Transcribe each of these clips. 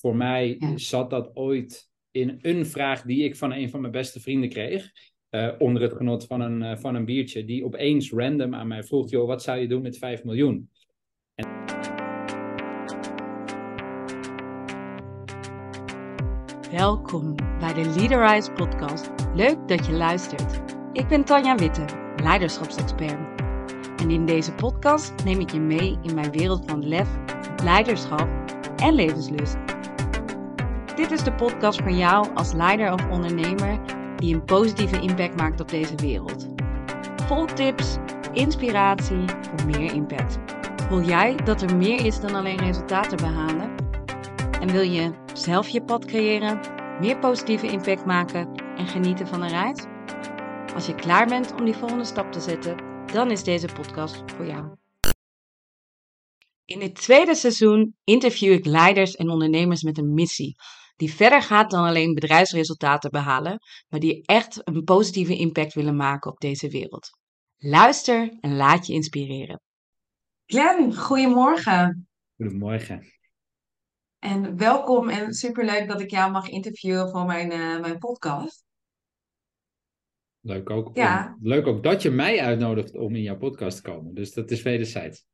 Voor mij zat dat ooit in een vraag die ik van een van mijn beste vrienden kreeg. Uh, onder het genot van een, uh, van een biertje. Die opeens random aan mij vroeg: joh, wat zou je doen met 5 miljoen? En... Welkom bij de Leaderize podcast. Leuk dat je luistert. Ik ben Tanja Witte, leiderschapsexpert. En in deze podcast neem ik je mee in mijn wereld van lef, leiderschap en levenslust. Dit is de podcast voor jou als leider of ondernemer die een positieve impact maakt op deze wereld. Vol tips, inspiratie voor meer impact. Voel jij dat er meer is dan alleen resultaten behalen? En wil je zelf je pad creëren, meer positieve impact maken en genieten van een reis? Als je klaar bent om die volgende stap te zetten, dan is deze podcast voor jou. In dit tweede seizoen interview ik leiders en ondernemers met een missie die verder gaat dan alleen bedrijfsresultaten behalen, maar die echt een positieve impact willen maken op deze wereld. Luister en laat je inspireren. Glenn, goedemorgen. Goedemorgen. En welkom en superleuk dat ik jou mag interviewen voor mijn, uh, mijn podcast. Leuk ook, ja. leuk ook dat je mij uitnodigt om in jouw podcast te komen. Dus dat is wederzijds.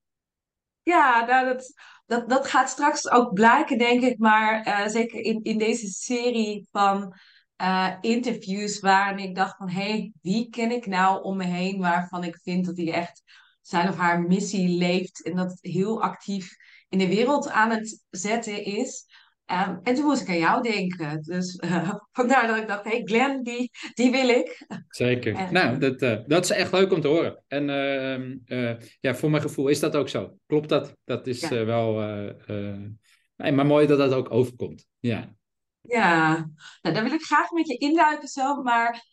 Ja, nou, dat, dat, dat gaat straks ook blijken, denk ik. Maar uh, zeker in, in deze serie van uh, interviews waarin ik dacht van... hé, hey, wie ken ik nou om me heen waarvan ik vind dat hij echt zijn of haar missie leeft... en dat heel actief in de wereld aan het zetten is... Um, en toen moest ik aan jou denken. Dus uh, vandaar dat ik dacht, hé hey Glenn, die, die wil ik. Zeker. En, nou, dat, uh, dat is echt leuk om te horen. En uh, ja, voor mijn gevoel is dat ook zo. Klopt dat? Dat is ja. wel... nee, maar mooi dat dat ook overkomt. Ja. Ja, nou, daar wil ik graag met je induiken zo. Maar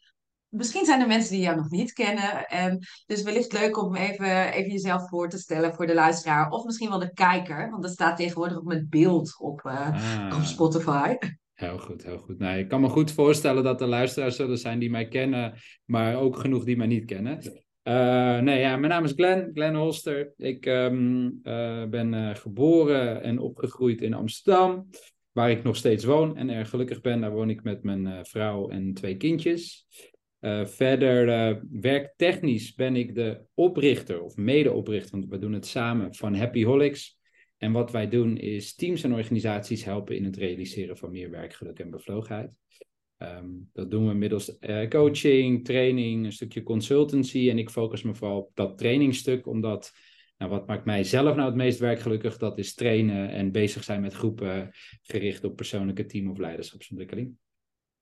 misschien zijn er mensen die jou nog niet kennen. En dus wellicht leuk om even, even jezelf voor te stellen voor de luisteraar. Of misschien wel de kijker. Want dat staat tegenwoordig ook met beeld op, uh, ah. op Spotify. Heel goed, heel goed. Nou, ik kan me goed voorstellen dat er luisteraars zullen zijn die mij kennen, maar ook genoeg die mij niet kennen. Uh, nee, ja, mijn naam is Glenn, Glenn Holster. Ik um, uh, ben geboren en opgegroeid in Amsterdam, waar ik nog steeds woon en erg gelukkig ben. Daar woon ik met mijn vrouw en twee kindjes. Uh, verder uh, werktechnisch ben ik de oprichter of medeoprichter, want we doen het samen, van Happy Holics. En wat wij doen is teams en organisaties helpen in het realiseren van meer werkgeluk en bevlogenheid. Um, dat doen we middels uh, coaching, training, een stukje consultancy. En ik focus me vooral op dat trainingstuk, omdat nou, wat maakt mij zelf nou het meest werkgelukkig? Dat is trainen en bezig zijn met groepen gericht op persoonlijke team- of leiderschapsontwikkeling.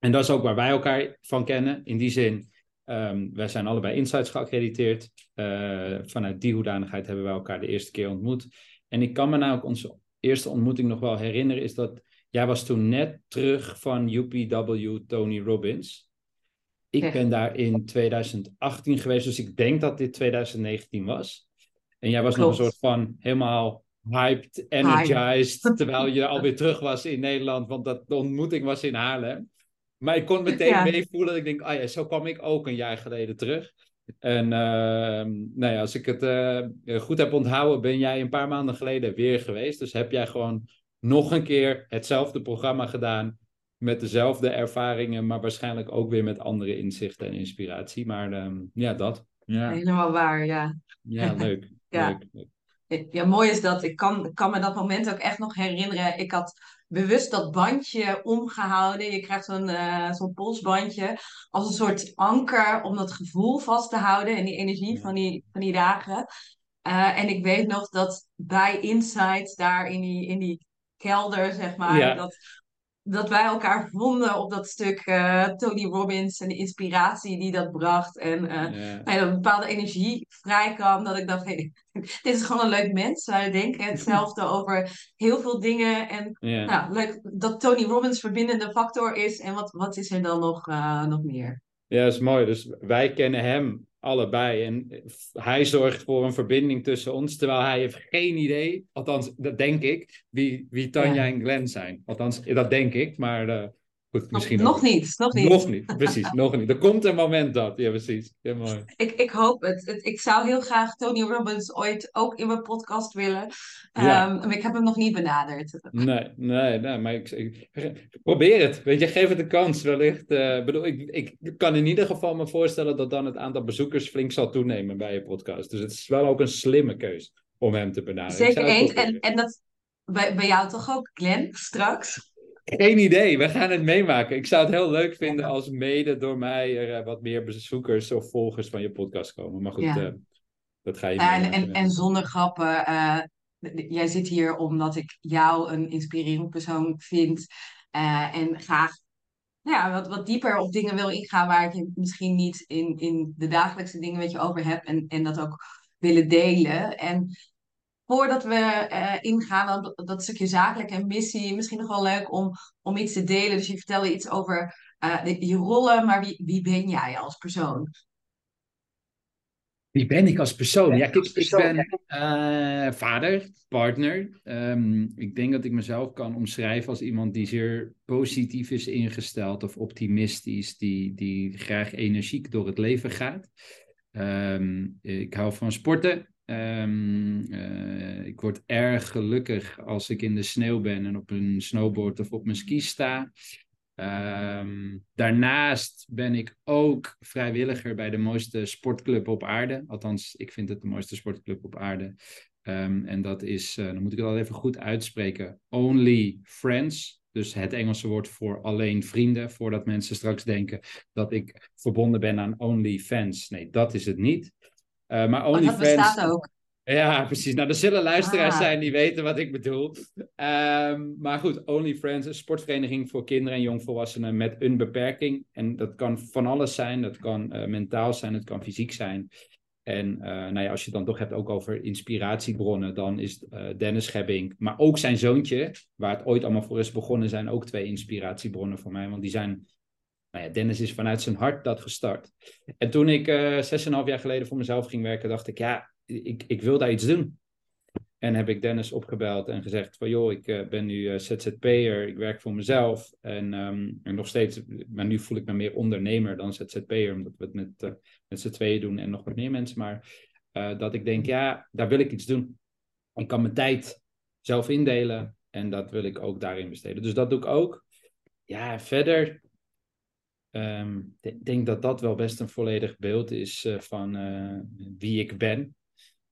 En dat is ook waar wij elkaar van kennen. In die zin, um, wij zijn allebei Insights geaccrediteerd. Uh, vanuit die hoedanigheid hebben wij elkaar de eerste keer ontmoet. En ik kan me nou ook onze eerste ontmoeting nog wel herinneren, is dat jij was toen net terug van UPW Tony Robbins. Ik ben daar in 2018 geweest, dus ik denk dat dit 2019 was. En jij was nog een soort van helemaal hyped, energized, terwijl je alweer terug was in Nederland, want dat, de ontmoeting was in Haarlem. Maar ik kon meteen ja. meevoelen ik denk, ah ja, zo kwam ik ook een jaar geleden terug. En uh, nou ja, als ik het uh, goed heb onthouden, ben jij een paar maanden geleden weer geweest. Dus heb jij gewoon nog een keer hetzelfde programma gedaan. Met dezelfde ervaringen, maar waarschijnlijk ook weer met andere inzichten en inspiratie. Maar um, ja, dat. Ja. Helemaal waar, ja. Ja, leuk. ja. leuk. Ja, mooi is dat. Ik kan, kan me dat moment ook echt nog herinneren. Ik had bewust dat bandje omgehouden. Je krijgt zo'n uh, zo'n polsbandje als een soort anker om dat gevoel vast te houden en die energie van, die, van die dagen. Uh, en ik weet nog dat bij Insight, daar in die, in die kelder, zeg maar, ja. dat dat wij elkaar vonden op dat stuk uh, Tony Robbins en de inspiratie die dat bracht. En uh, yeah. nou, een bepaalde energie vrijkwam. Dat ik dacht, hey, dit is gewoon een leuk mens. Wij denken hetzelfde over heel veel dingen. En yeah. nou, leuk dat Tony Robbins verbindende factor is. En wat, wat is er dan nog, uh, nog meer? Ja, dat is mooi. Dus wij kennen hem allebei. En hij zorgt voor een verbinding tussen ons, terwijl hij heeft geen idee, althans, dat denk ik, wie, wie Tanja ja. en Glenn zijn. Althans, dat denk ik, maar uh, Goed, misschien nog, niet, nog niet. Nog niet, precies, nog niet. Er komt een moment dat, ja precies. Ja, mooi. Ik, ik hoop het. Ik zou heel graag Tony Robbins ooit ook in mijn podcast willen. Ja. Um, maar ik heb hem nog niet benaderd. Nee, nee, nee maar ik, ik probeer het. Weet je, geef het een kans. Wellicht, uh, bedoel, ik, ik kan in ieder geval me voorstellen dat dan het aantal bezoekers flink zal toenemen bij je podcast. Dus het is wel ook een slimme keus om hem te benaderen. Zeker eens. En, en dat bij, bij jou toch ook, Glenn, straks? Geen idee, we gaan het meemaken. Ik zou het heel leuk vinden als mede door mij er eh, wat meer bezoekers of volgers van je podcast komen. Maar goed, uh, dat ga je en, en, en, zonder grappen, uh, jij zit hier omdat ik jou een inspirerend persoon vind. en graag ja, wat, wat dieper op dingen wil ingaan waar ik je misschien niet in, in de dagelijkse dingen met je over heb. En, en dat ook willen delen. En voordat we uh, ingaan op dat stukje zakelijk en missie, misschien nog wel leuk om, om iets te delen. Dus je vertelde iets over uh, je rollen, maar wie, wie ben jij als persoon? Wie ben ik als persoon? Ja, kijk, ik ben uh, vader, partner. Um, ik denk dat ik mezelf kan omschrijven als iemand die zeer positief is ingesteld of optimistisch, die, die graag energiek door het leven gaat. Um, ik hou van sporten. Um, uh, ik word erg gelukkig als ik in de sneeuw ben en op een snowboard of op mijn ski sta. Um, daarnaast ben ik ook vrijwilliger bij de mooiste sportclub op aarde. Althans, ik vind het de mooiste sportclub op aarde. Um, en dat is, uh, dan moet ik het al even goed uitspreken, Only Friends. Dus het Engelse woord voor alleen vrienden. Voordat mensen straks denken dat ik verbonden ben aan Only Fans. Nee, dat is het niet. Uh, maar OnlyFans... Dat bestaat ook. Ja, precies. Nou, er zullen luisteraars ah. zijn die weten wat ik bedoel. Um, maar goed, OnlyFriends, een sportvereniging voor kinderen en jongvolwassenen met een beperking. En dat kan van alles zijn. Dat kan uh, mentaal zijn, het kan fysiek zijn. En uh, nou ja, als je het dan toch hebt ook over inspiratiebronnen, dan is uh, Dennis Gebbing, maar ook zijn zoontje, waar het ooit allemaal voor is begonnen, zijn ook twee inspiratiebronnen voor mij. Want die zijn nou ja, Dennis is vanuit zijn hart dat gestart. En toen ik uh, zes en half jaar geleden voor mezelf ging werken, dacht ik, ja, ik, ik wil daar iets doen. En heb ik Dennis opgebeld en gezegd van joh, ik uh, ben nu uh, ZZP'er, ik werk voor mezelf. En, um, en nog steeds, maar nu voel ik me meer ondernemer dan ZZP'er, omdat we het met, met z'n tweeën doen en nog wat meer mensen. Maar dat ik denk, ja, daar wil ik iets doen. Ik kan mijn tijd zelf indelen en dat wil ik ook daarin besteden. Dus dat doe ik ook. Ja, verder ik denk dat dat wel best een volledig beeld is uh, van uh, wie ik ben.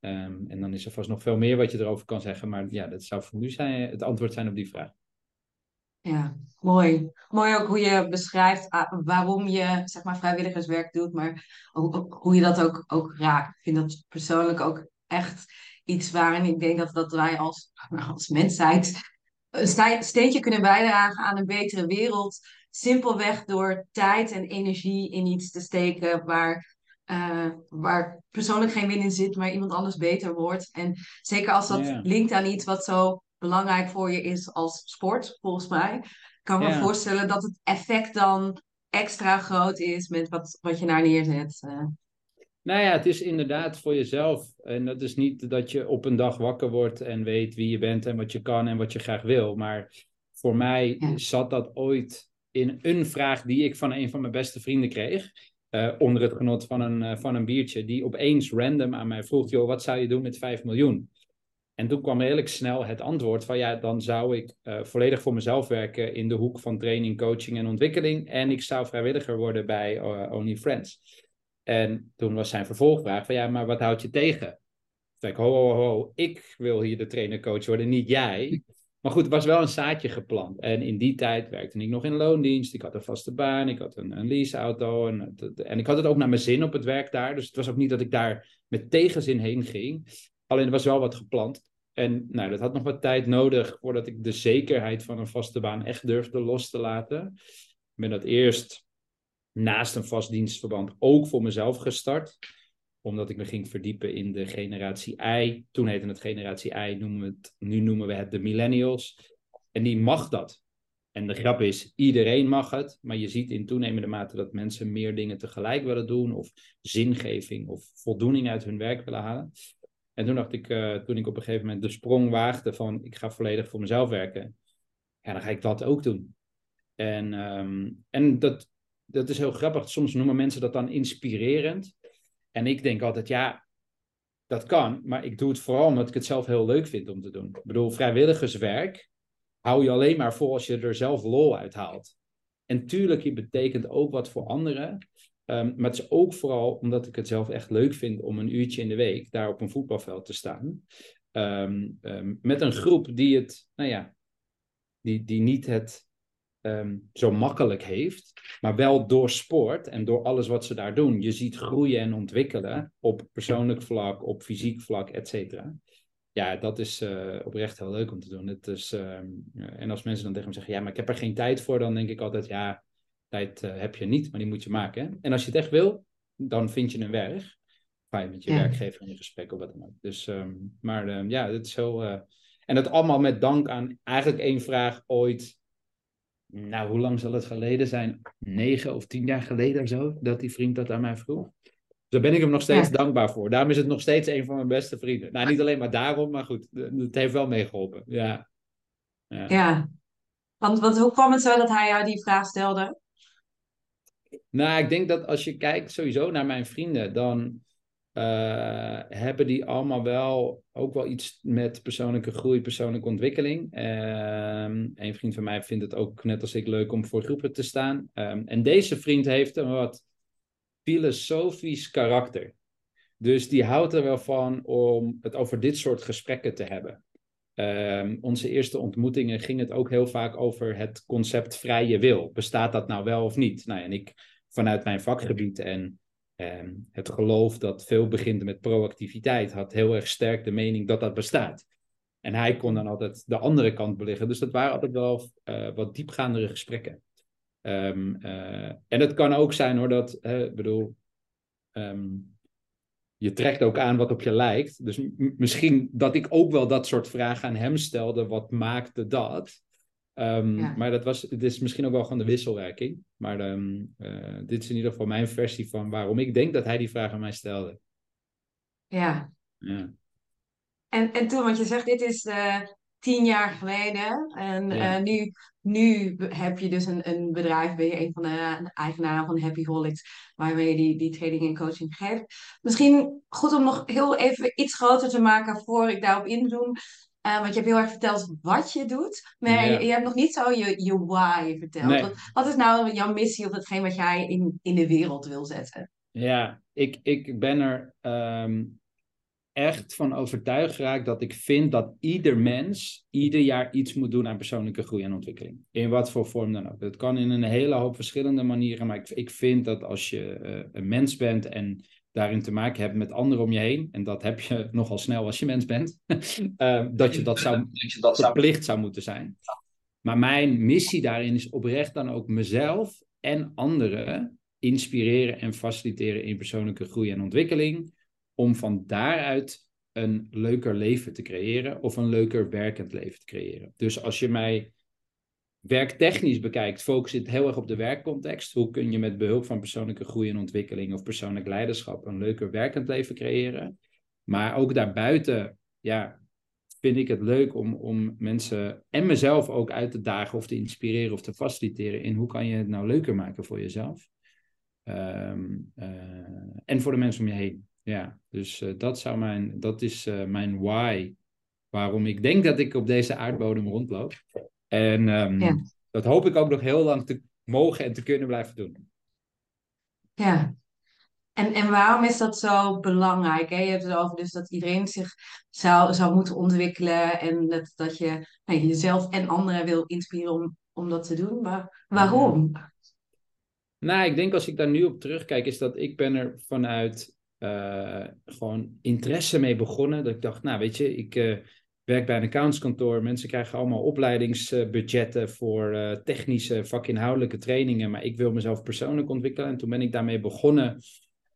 Um, en dan is er vast nog veel meer wat je erover kan zeggen, maar ja, dat zou voor nu zijn, het antwoord zijn op die vraag. Ja, mooi. Mooi ook hoe je beschrijft uh, waarom je zeg maar, vrijwilligerswerk doet, maar hoe je dat ook, ook raakt. Ik vind dat persoonlijk ook echt iets waarin ik denk dat, dat wij als, als mensheid een steentje kunnen bijdragen aan een betere wereld simpelweg door tijd en energie in iets te steken waar, uh, waar persoonlijk geen win in zit, maar iemand anders beter wordt. En zeker als dat yeah. linkt aan iets wat zo belangrijk voor je is als sport, volgens mij, kan me voorstellen dat het effect dan extra groot is met wat, wat je naar neerzet. Uh. Nou ja, het is inderdaad voor jezelf. En dat is niet dat je op een dag wakker wordt en weet wie je bent en wat je kan en wat je graag wil. Maar voor mij ja. zat dat ooit in een vraag die ik van een van mijn beste vrienden kreeg. Uh, onder het genot van een, uh, van een biertje. Die opeens random aan mij vroeg: joh, wat zou je doen met 5 miljoen? En toen kwam redelijk snel het antwoord van ja, dan zou ik uh, volledig voor mezelf werken in de hoek van training, coaching en ontwikkeling. En ik zou vrijwilliger worden bij Only Friends. En toen was zijn vervolgvraag van ja, maar wat houd je tegen? Ik, ho, ho, ho, ik wil hier de trainer-coach worden, niet jij. Maar goed, er was wel een zaadje geplant. En in die tijd werkte ik nog in loondienst. Ik had een vaste baan, ik had een, leaseauto. En, en ik had het ook naar mijn zin op het werk daar. Dus het was ook niet dat ik daar met tegenzin heen ging. Alleen er was wel wat gepland. En nou, dat had nog wat tijd nodig voordat ik de zekerheid van een vaste baan echt durfde los te laten. Ik ben dat eerst naast een vast dienstverband ook voor mezelf gestart omdat ik me ging verdiepen in de generatie I. Toen heette het generatie I, noemen we het, nu noemen we het de millennials. En die mag dat. En de grap is, iedereen mag het, maar je ziet in toenemende mate dat mensen meer dingen tegelijk willen doen, of zingeving of voldoening uit hun werk willen halen. En toen dacht ik, uh, toen ik op een gegeven moment de sprong waagde van ik ga volledig voor mezelf werken, ja, dan ga ik dat ook doen. En, ehm, en dat, dat is heel grappig. Soms noemen mensen dat dan inspirerend. En ik denk altijd, ja, dat kan, maar ik doe het vooral omdat ik het zelf heel leuk vind om te doen. Ik bedoel, vrijwilligerswerk hou je alleen maar vol als je er zelf lol uit haalt. En tuurlijk, je betekent ook wat voor anderen. Ehm, maar het is ook vooral omdat ik het zelf echt leuk vind om een uurtje in de week daar op een voetbalveld te staan. Ehm, ehm, met een groep die het, nou ja, die, die niet het zo makkelijk heeft, maar wel door sport en door alles wat ze daar doen. Je ziet groeien en ontwikkelen op persoonlijk vlak, op fysiek vlak, et cetera ja, dat is uh, oprecht heel leuk om te doen. Het is, uh, en als mensen dan tegen me zeggen, ja, maar ik heb er geen tijd voor, dan denk ik altijd, ja, tijd uh, heb je niet, maar die moet je maken. Hè? En als je het echt wil, dan vind je een weg. Ga je met je ja. werkgever in gesprek of wat dan ook. Dus, um, maar ehm, ja, het is zo. en dat allemaal met dank aan eigenlijk één vraag ooit. Nou, hoe lang zal het geleden zijn? Negen of tien jaar geleden of zo, dat die vriend dat aan mij vroeg. Dus daar ben ik hem nog steeds dankbaar voor. Daarom is het nog steeds een van mijn beste vrienden. Nou, niet alleen maar daarom, maar goed, het heeft wel meegeholpen. Ja. Ja. ja. Want, want hoe kwam het zo dat hij jou die vraag stelde? Nou, ik denk dat als je kijkt sowieso naar mijn vrienden, dan uh, hebben die allemaal wel ook wel iets met persoonlijke groei, persoonlijke ontwikkeling. Um, een vriend van mij vindt het ook net als ik leuk om voor groepen te staan. Um, en deze vriend heeft een wat filosofisch karakter. Dus die houdt er wel van om het over dit soort gesprekken te hebben. Um, onze eerste ontmoetingen ging het ook heel vaak over het concept vrije wil. Bestaat dat nou wel of niet? Nou, en ik vanuit mijn vakgebied en um, het geloof dat veel begint met proactiviteit, had heel erg sterk de mening dat dat bestaat. En hij kon dan altijd de andere kant beliggen. Dus dat waren altijd wel uh, wat diepgaandere gesprekken. Um, uh, en het kan ook zijn hoor dat, ik bedoel, um, je trekt ook aan wat op je lijkt. Dus misschien dat ik ook wel dat soort vragen aan hem stelde, wat maakte dat? Um, ja. Maar dat was, het is misschien ook wel gewoon de wisselwerking. Maar uh, dit is in ieder geval mijn versie van waarom ik denk dat hij die vraag aan mij stelde. Ja. ja. En, en toen, want je zegt, dit is uh, tien jaar geleden. En ja. uh, nu, nu heb je dus een, een bedrijf, ben je een van de eigenaren van Happy Holics, waarmee je die, die training en coaching geeft. Misschien goed om nog heel even iets groter te maken voor ik daarop inzoom. Uh, want je hebt heel erg verteld wat je doet, maar je, je, hebt nog niet zo je, je why verteld. Nee. Wat, wat, is nou jouw missie of hetgeen wat jij in, in de wereld wil zetten? Ja, ik, ik ben er um, echt van overtuigd geraakt dat ik vind dat ieder mens ieder jaar iets moet doen aan persoonlijke groei en ontwikkeling. In wat voor vorm dan ook. Dat kan in een hele hoop verschillende manieren, maar ik, ik vind dat als je uh, een mens bent en daarin te maken hebt met anderen om je heen, en dat heb je nogal snel als je mens bent, uh, dat je dat, zou, dat verplicht zou moeten zijn. Maar mijn missie daarin is oprecht dan ook mezelf en anderen inspireren en faciliteren in persoonlijke groei en ontwikkeling om van daaruit een leuker leven te creëren of een leuker werkend leven te creëren. Dus als je mij werktechnisch bekijkt, focus het heel erg op de werkcontext. Hoe kun je met behulp van persoonlijke groei en ontwikkeling of persoonlijk leiderschap een leuker werkend leven creëren? Maar ook daarbuiten, ja, vind ik het leuk om, om mensen en mezelf ook uit te dagen of te inspireren of te faciliteren in hoe kan je het nou leuker maken voor jezelf. Um, uh, en voor de mensen om je heen. Ja, dus uh, dat, zou mijn, dat is uh, mijn why. Waarom ik denk dat ik op deze aardbodem rondloop. En um, ja. dat hoop ik ook nog heel lang te mogen en te kunnen blijven doen. Ja. En, en waarom is dat zo belangrijk? Hè? Je hebt het over dus dat iedereen zich zou, zou moeten ontwikkelen. En dat, dat je nou, jezelf en anderen wil inspireren om, om dat te doen. Maar waarom? Nou, ik denk als ik daar nu op terugkijk, is dat ik ben er vanuit uh, gewoon interesse mee begonnen. Dat ik dacht, nou weet je, ik uh, werk bij een accountskantoor. Mensen krijgen allemaal opleidingsbudgetten voor uh, technische, vakinhoudelijke trainingen. Maar ik wil mezelf persoonlijk ontwikkelen. En toen ben ik daarmee begonnen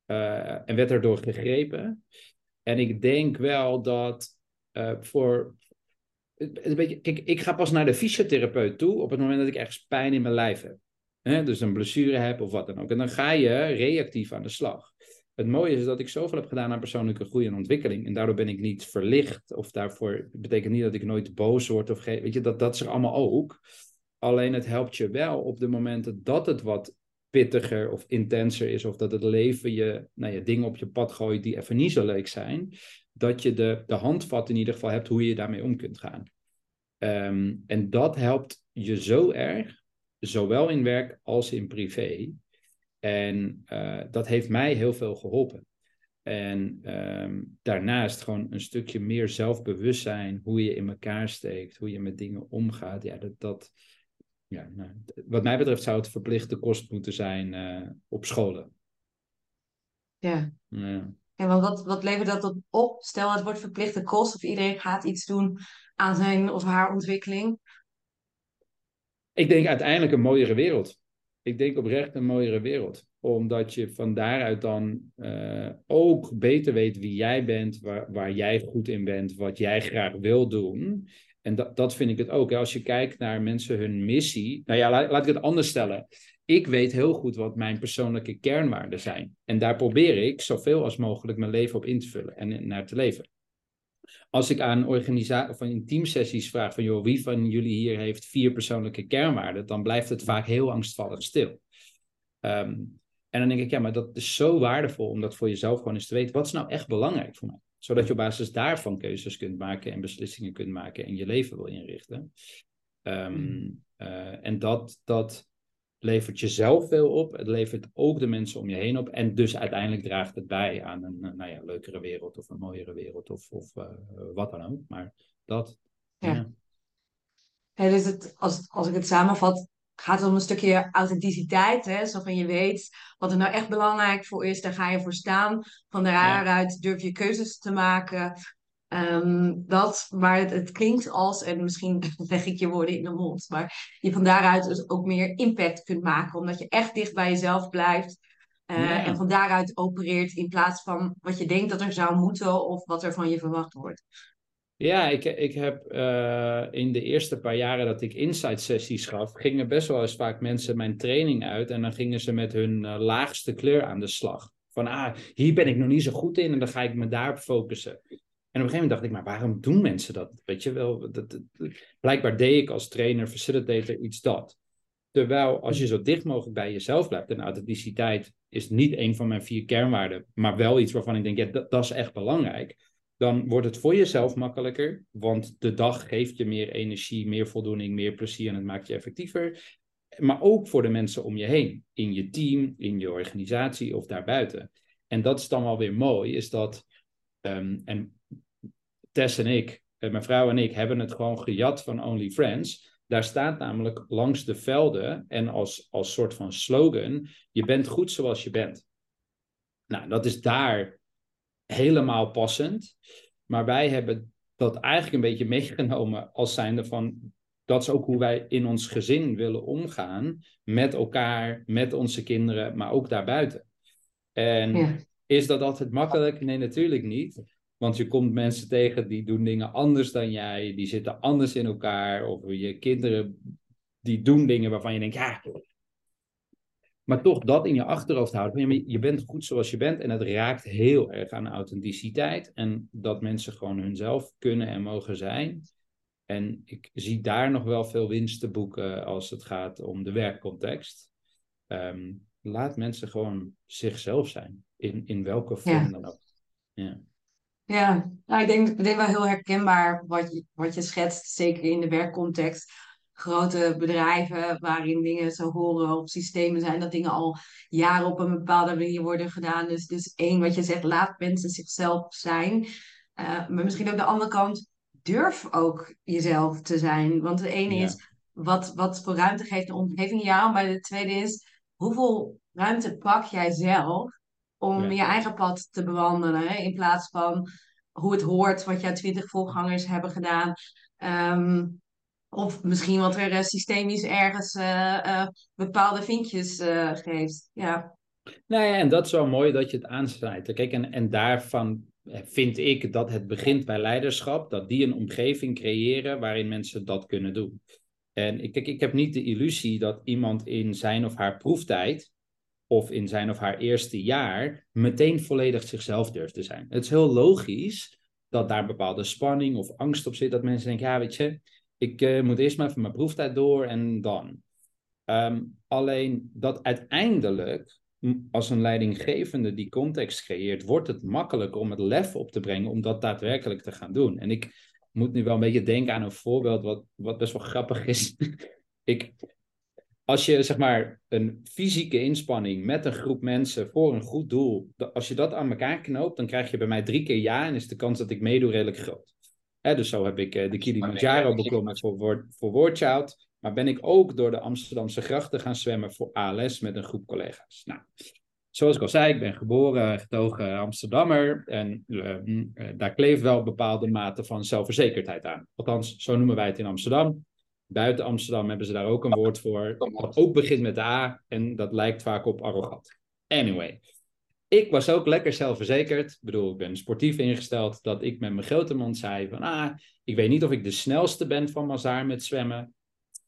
en werd erdoor gegrepen. En ik denk wel dat voor. Een beetje, kijk, ik ga pas naar de fysiotherapeut toe op het moment dat ik ergens pijn in mijn lijf heb. Dus een blessure heb of wat dan ook. En dan ga je reactief aan de slag het mooie is dat ik zoveel heb gedaan aan persoonlijke groei en ontwikkeling. En daardoor ben ik niet verlicht. Of daarvoor betekent niet dat ik nooit boos word. Of weet je, dat, dat is allemaal ook. Alleen het helpt je wel op de momenten dat het wat pittiger of intenser is, of dat het leven je, nou ja, dingen op je pad gooit die even niet zo leuk zijn, dat je de, de handvat in ieder geval hebt hoe je daarmee om kunt gaan. Ehm, en dat helpt je zo erg, zowel in werk als in privé. En uh, dat heeft mij heel veel geholpen. En um, daarnaast gewoon een stukje meer zelfbewustzijn, hoe je in elkaar steekt, hoe je met dingen omgaat. Ja, dat, dat, ja, nou, wat mij betreft zou het verplichte kost moeten zijn uh, op scholen. Ja. ja. En want wat, wat levert dat op? Stel, het wordt verplichte kost of iedereen gaat iets doen aan zijn of haar ontwikkeling. Ik denk uiteindelijk een mooiere wereld. Ik denk oprecht een mooiere wereld. Omdat je van daaruit dan uh, ook beter weet wie jij bent, waar, waar jij goed in bent, wat jij graag wil doen. En dat, dat vind ik het ook. Hè. Als je kijkt naar mensen hun missie. Nou ja, laat ik het anders stellen. Ik weet heel goed wat mijn persoonlijke kernwaarden zijn. En daar probeer ik zoveel als mogelijk mijn leven op in te vullen en naar te leven. Als ik aan organisatie van in teamsessies vraag van joh, wie van jullie hier heeft vier persoonlijke kernwaarden, dan blijft het vaak heel angstvallig stil. Um, en dan denk ik, ja, maar dat is zo waardevol om dat voor jezelf gewoon eens te weten. Wat is nou echt belangrijk voor mij? Zodat je op basis daarvan keuzes kunt maken en beslissingen kunt maken en je leven wil inrichten. Um, uh, en dat, dat levert jezelf veel op. Het levert ook de mensen om je heen op. En dus uiteindelijk draagt het bij aan een nou ja, leukere wereld of een mooiere wereld of, of uh, wat dan ook. Maar dat. Ja. ja. ja dus het, als, als ik het samenvat, gaat het om een stukje authenticiteit. Hè? Zo van je weet wat er nou echt belangrijk voor is, daar ga je voor staan. Van daaruit durf je keuzes te maken. Um, dat, maar het, het, klinkt als, en misschien leg ik je woorden in de mond, maar je van daaruit dus ook meer impact kunt maken, omdat je echt dicht bij jezelf blijft. Uh, En van daaruit opereert in plaats van wat je denkt dat er zou moeten of wat er van je verwacht wordt. Ja, ik, ik heb uh, in de eerste paar jaren dat ik insight sessies gaf, gingen best wel eens vaak mensen mijn training uit en dan gingen ze met hun uh, laagste kleur aan de slag. Van ah, hier ben ik nog niet zo goed in en dan ga ik me daarop focussen. En op een gegeven moment dacht ik, maar waarom doen mensen dat? Weet je wel, dat, blijkbaar deed ik als trainer, facilitator iets dat. Terwijl als je zo dicht mogelijk bij jezelf blijft, en authenticiteit is niet een van mijn vier kernwaarden, maar wel iets waarvan ik denk, ja, dat, is echt belangrijk. Dan wordt het voor jezelf makkelijker, want de dag geeft je meer energie, meer voldoening, meer plezier en het maakt je effectiever. Maar ook voor de mensen om je heen, in je team, in je organisatie of daarbuiten. En dat is dan wel weer mooi, is dat, um, en Tess en ik, eh, mijn vrouw en ik, hebben het gewoon gejat van Only Friends. Daar staat namelijk langs de velden en als, als soort van slogan: Je bent goed zoals je bent. Nou, dat is daar helemaal passend. Maar wij hebben dat eigenlijk een beetje meegenomen als zijnde van. Dat is ook hoe wij in ons gezin willen omgaan. Met elkaar, met onze kinderen, maar ook daarbuiten. En is dat altijd makkelijk? Nee, natuurlijk niet. Want je komt mensen tegen die doen dingen anders dan jij, die zitten anders in elkaar, of je kinderen die doen dingen waarvan je denkt, ja. Maar toch dat in je achterhoofd houden. Je bent goed zoals je bent en het raakt heel erg aan authenticiteit en dat mensen gewoon hunzelf kunnen en mogen zijn. En ik zie daar nog wel veel winst te boeken als het gaat om de werkcontext. Um, laat mensen gewoon zichzelf zijn, in, in welke vorm dan ook. Ja. Ja, nou, ik, denk, denk wel heel herkenbaar wat je, wat je schetst, zeker in de werkcontext. Grote bedrijven waarin dingen zo horen op systemen zijn, dat dingen al jaren op een bepaalde manier worden gedaan. Dus, dus één, wat je zegt, laat mensen zichzelf zijn. Uh, maar misschien ook de andere kant, durf ook jezelf te zijn. Want de ene is, wat, wat voor ruimte geeft de omgeving jou? Maar de tweede is, hoeveel ruimte pak jij zelf om je eigen pad te bewandelen. Hè? In plaats van hoe het hoort, wat jouw twintig voorgangers hebben gedaan. Ehm, of misschien wat er uh, systemisch ergens uh, uh, bepaalde vinkjes geeft. Ja. Nou ja, en dat is wel mooi dat je het aansnijdt. Kijk, en, en daarvan vind ik dat het begint bij leiderschap, dat die een omgeving creëren waarin mensen dat kunnen doen. En ik, kijk, ik heb niet de illusie dat iemand in zijn of haar proeftijd of in zijn of haar eerste jaar meteen volledig zichzelf durft te zijn. Het is heel logisch dat daar bepaalde spanning of angst op zit, dat mensen denken, ja weet je, ik uh, moet eerst maar even mijn proeftijd door en dan. Um, alleen dat uiteindelijk, als een leidinggevende die context creëert, wordt het makkelijker om het lef op te brengen om dat daadwerkelijk te gaan doen. En ik moet nu wel een beetje denken aan een voorbeeld wat, wat best wel grappig is. ik, als je zeg maar een fysieke inspanning met een groep mensen voor een goed doel, als je dat aan elkaar knoopt, dan krijg je bij mij drie keer ja en is de kans dat ik meedoe redelijk groot. dus zo heb ik uh, de Kilimanjaro beklommen voor, voor Wordchild. Maar ben ik ook door de Amsterdamse grachten gaan zwemmen voor ALS met een groep collega's. Nou, zoals ik al zei, ik ben geboren, getogen Amsterdammer. En uh, daar kleeft wel een bepaalde mate van zelfverzekerdheid aan. Althans, zo noemen wij het in Amsterdam. Buiten Amsterdam hebben ze daar ook een woord voor. Dat ook begint met de A en dat lijkt vaak op arrogant. Anyway, ik was ook lekker zelfverzekerd. Ik bedoel, ik ben sportief ingesteld dat ik met mijn grote mond zei van... Ah, ik weet niet of ik de snelste ben van Mazaar met zwemmen.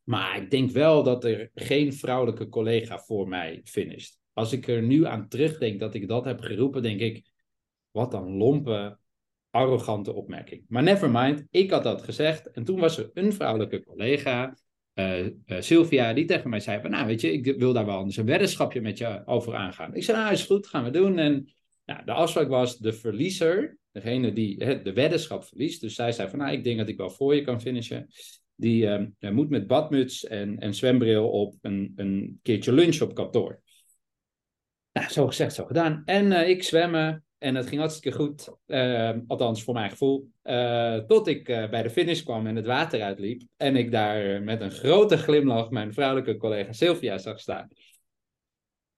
Maar ik denk wel dat er geen vrouwelijke collega voor mij finisht. Als ik er nu aan terugdenk dat ik dat heb geroepen, denk ik... Wat een lompe arrogante opmerking. Maar never mind, ik had dat gezegd. En toen was er een vrouwelijke collega, uh, Sylvia, die tegen mij zei: Nou, weet je, ik wil daar wel anders een weddenschapje met je over aangaan. Ik zei: Nou, is goed, gaan we doen. En nou, de afspraak was: de verliezer, degene die de weddenschap verliest. Dus zij zei: van, Nou, ik denk dat ik wel voor je kan finishen. Die uh, moet met badmuts en, en zwembril op een, een keertje lunch op kantoor. Nou, zo gezegd, zo gedaan. En ik zwemmen en het ging hartstikke goed, uh, althans voor mijn gevoel. Uh, tot ik uh, bij de finish kwam en het water uitliep. En ik daar met een grote glimlach mijn vrouwelijke collega Sylvia zag staan.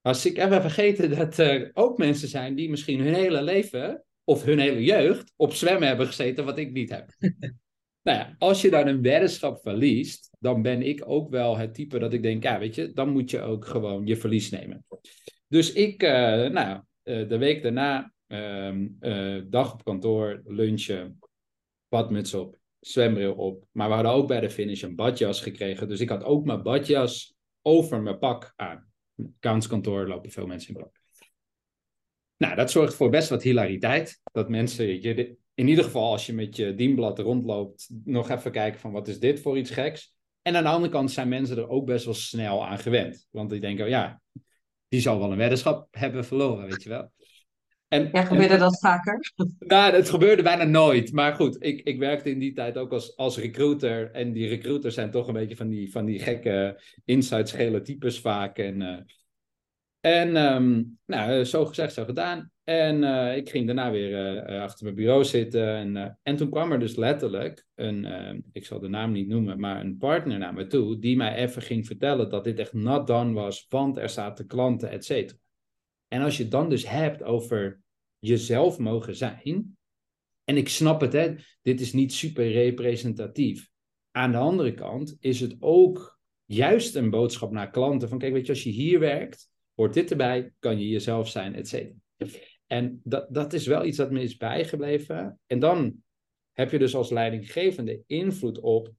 Was ik even vergeten dat er ook mensen zijn die misschien hun hele leven of hun hele jeugd op zwemmen hebben gezeten, wat ik niet heb. nou ja, als je dan een weddenschap verliest, dan ben ik ook wel het type dat ik denk, ja, weet je, dan moet je ook gewoon je verlies nemen. Dus ik, nou, de week daarna Um, dag op kantoor, lunchen, badmuts op, zwembril op. Maar we hadden ook bij de finish een badjas gekregen. Dus ik had ook mijn badjas over mijn pak aan. Accountskantoor lopen veel mensen in pak. Nou, dat zorgt voor best wat hilariteit. Dat mensen, je, in ieder geval als je met je dienblad rondloopt, nog even kijken van wat is dit voor iets geks. En aan de andere kant zijn mensen er ook best wel snel aan gewend. Want die denken, ja, die zal wel een weddenschap hebben verloren, weet je wel. En, ja, gebeurde dat vaker? Nou, het gebeurde bijna nooit. Maar goed, ik, ik werkte in die tijd ook als, als recruiter. En die recruiters zijn toch een beetje van die, van die gekke inside types vaak. En, uh, en um, nou, zo gezegd, zo gedaan. En uh, ik ging daarna weer uh, achter mijn bureau zitten. En, en toen kwam er dus letterlijk een, ik zal de naam niet noemen, maar een partner naar me toe. Die mij even ging vertellen dat dit echt not done was. Want er zaten klanten, et cetera. En als je het dan dus hebt over jezelf mogen zijn. En ik snap het, hè, dit is niet super representatief. Aan de andere kant is het ook juist een boodschap naar klanten: van kijk, weet je, als je hier werkt, hoort dit erbij, kan je jezelf zijn, et cetera. En dat, dat is wel iets dat me is bijgebleven. En dan heb je dus als leidinggevende invloed op,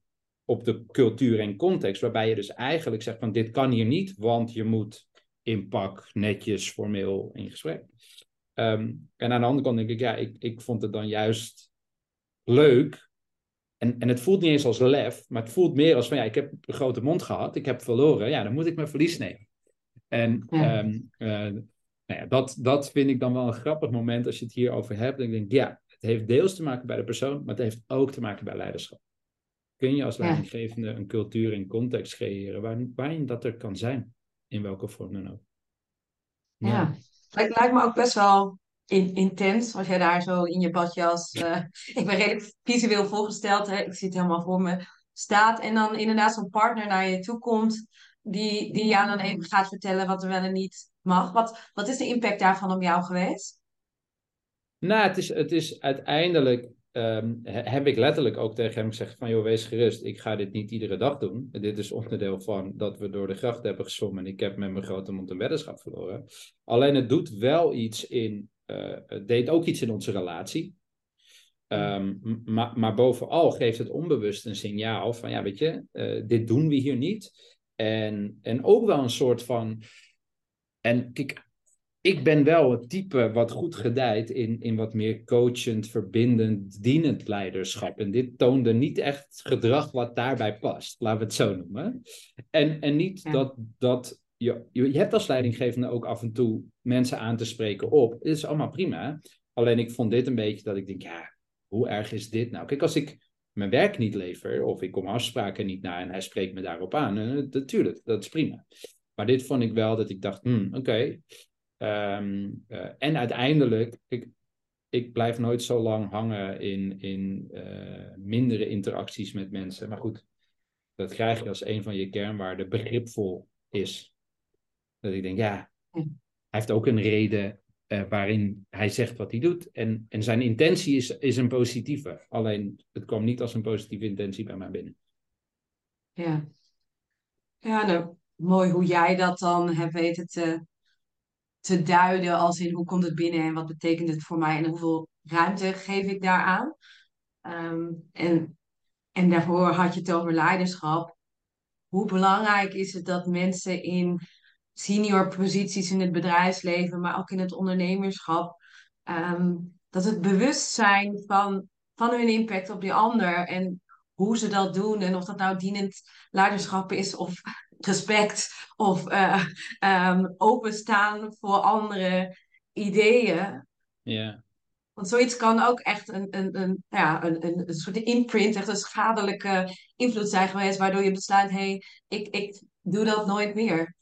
op de cultuur en context, waarbij je dus eigenlijk zegt van dit kan hier niet, want je moet in pak, netjes, formeel in gesprek. Ehm, en aan de andere kant denk ik, ja, ik, ik vond het dan juist leuk. En, en het voelt niet eens als lef, maar het voelt meer als van ja, ik heb een grote mond gehad, ik heb verloren, ja, dan moet ik mijn verlies nemen. En ehm, eh, nou ja, dat, dat vind ik dan wel een grappig moment als je het hierover hebt. ik denk, ja, het heeft deels te maken bij de persoon, maar het heeft ook te maken bij leiderschap. Kun je als leidinggevende een cultuur en context creëren waarin, waarin dat er kan zijn? In welke vorm dan ook. Ja, het lijkt me ook best wel in, intens als jij daar zo in je badjas. Uh, ik ben redelijk visueel voorgesteld, hè, ik zit helemaal voor me staat. En dan inderdaad zo'n partner naar je toe komt, die, die jou dan even gaat vertellen wat er wel en niet mag. Wat, wat is de impact daarvan op jou geweest? Nou, het is, het is uiteindelijk Ehm, heb ik letterlijk ook tegen hem gezegd van, joh, wees gerust, ik ga dit niet iedere dag doen. Dit is onderdeel van dat we door de gracht hebben geswommen en ik heb met mijn grote mond een weddenschap verloren. Alleen het doet wel iets in, uh, het deed ook iets in onze relatie. Ehm, maar, maar bovenal geeft het onbewust een signaal van, ja, weet je, uh, dit doen we hier niet. En, en ook wel een soort van, en kijk, ik ben wel het type wat goed gedijt in, in wat meer coachend, verbindend, dienend leiderschap. En dit toonde niet echt gedrag wat daarbij past, laten we het zo noemen. En, en niet dat, dat je, je hebt als leidinggevende ook af en toe mensen aan te spreken op. Het is allemaal prima. Alleen ik vond dit een beetje dat ik denk, ja, hoe erg is dit nou? Kijk, als ik mijn werk niet lever of ik kom afspraken niet na en hij spreekt me daarop aan, eh, natuurlijk, dat is prima. Maar dit vond ik wel dat ik dacht, hmm, oké. Ehm, eh, en uiteindelijk, ik, ik blijf nooit zo lang hangen in, in uh, mindere interacties met mensen. Maar goed, dat krijg je als een van je kernwaarden begripvol is. Dat ik denk, ja, hij heeft ook een reden uh, waarin hij zegt wat hij doet. En, en zijn intentie is, is een positieve. Alleen het kwam niet als een positieve intentie bij mij binnen. Ja, ja nou, mooi hoe jij dat dan hebt weten te, te duiden. Als in hoe komt het binnen en wat betekent het voor mij en hoeveel ruimte geef ik daaraan. Um, en, en daarvoor had je het over leiderschap. Hoe belangrijk is het dat mensen in senior posities in het bedrijfsleven, maar ook in het ondernemerschap. Ehm, dat het bewustzijn van, van hun impact op die ander en hoe ze dat doen en of dat nou dienend leiderschap is of respect of uh, um, openstaan voor andere ideeën. Ja. Want zoiets kan ook echt een, een, een, ja, een, een, een soort imprint, echt een schadelijke invloed zijn geweest, waardoor je besluit, hé, hey, ik, ik doe dat nooit meer.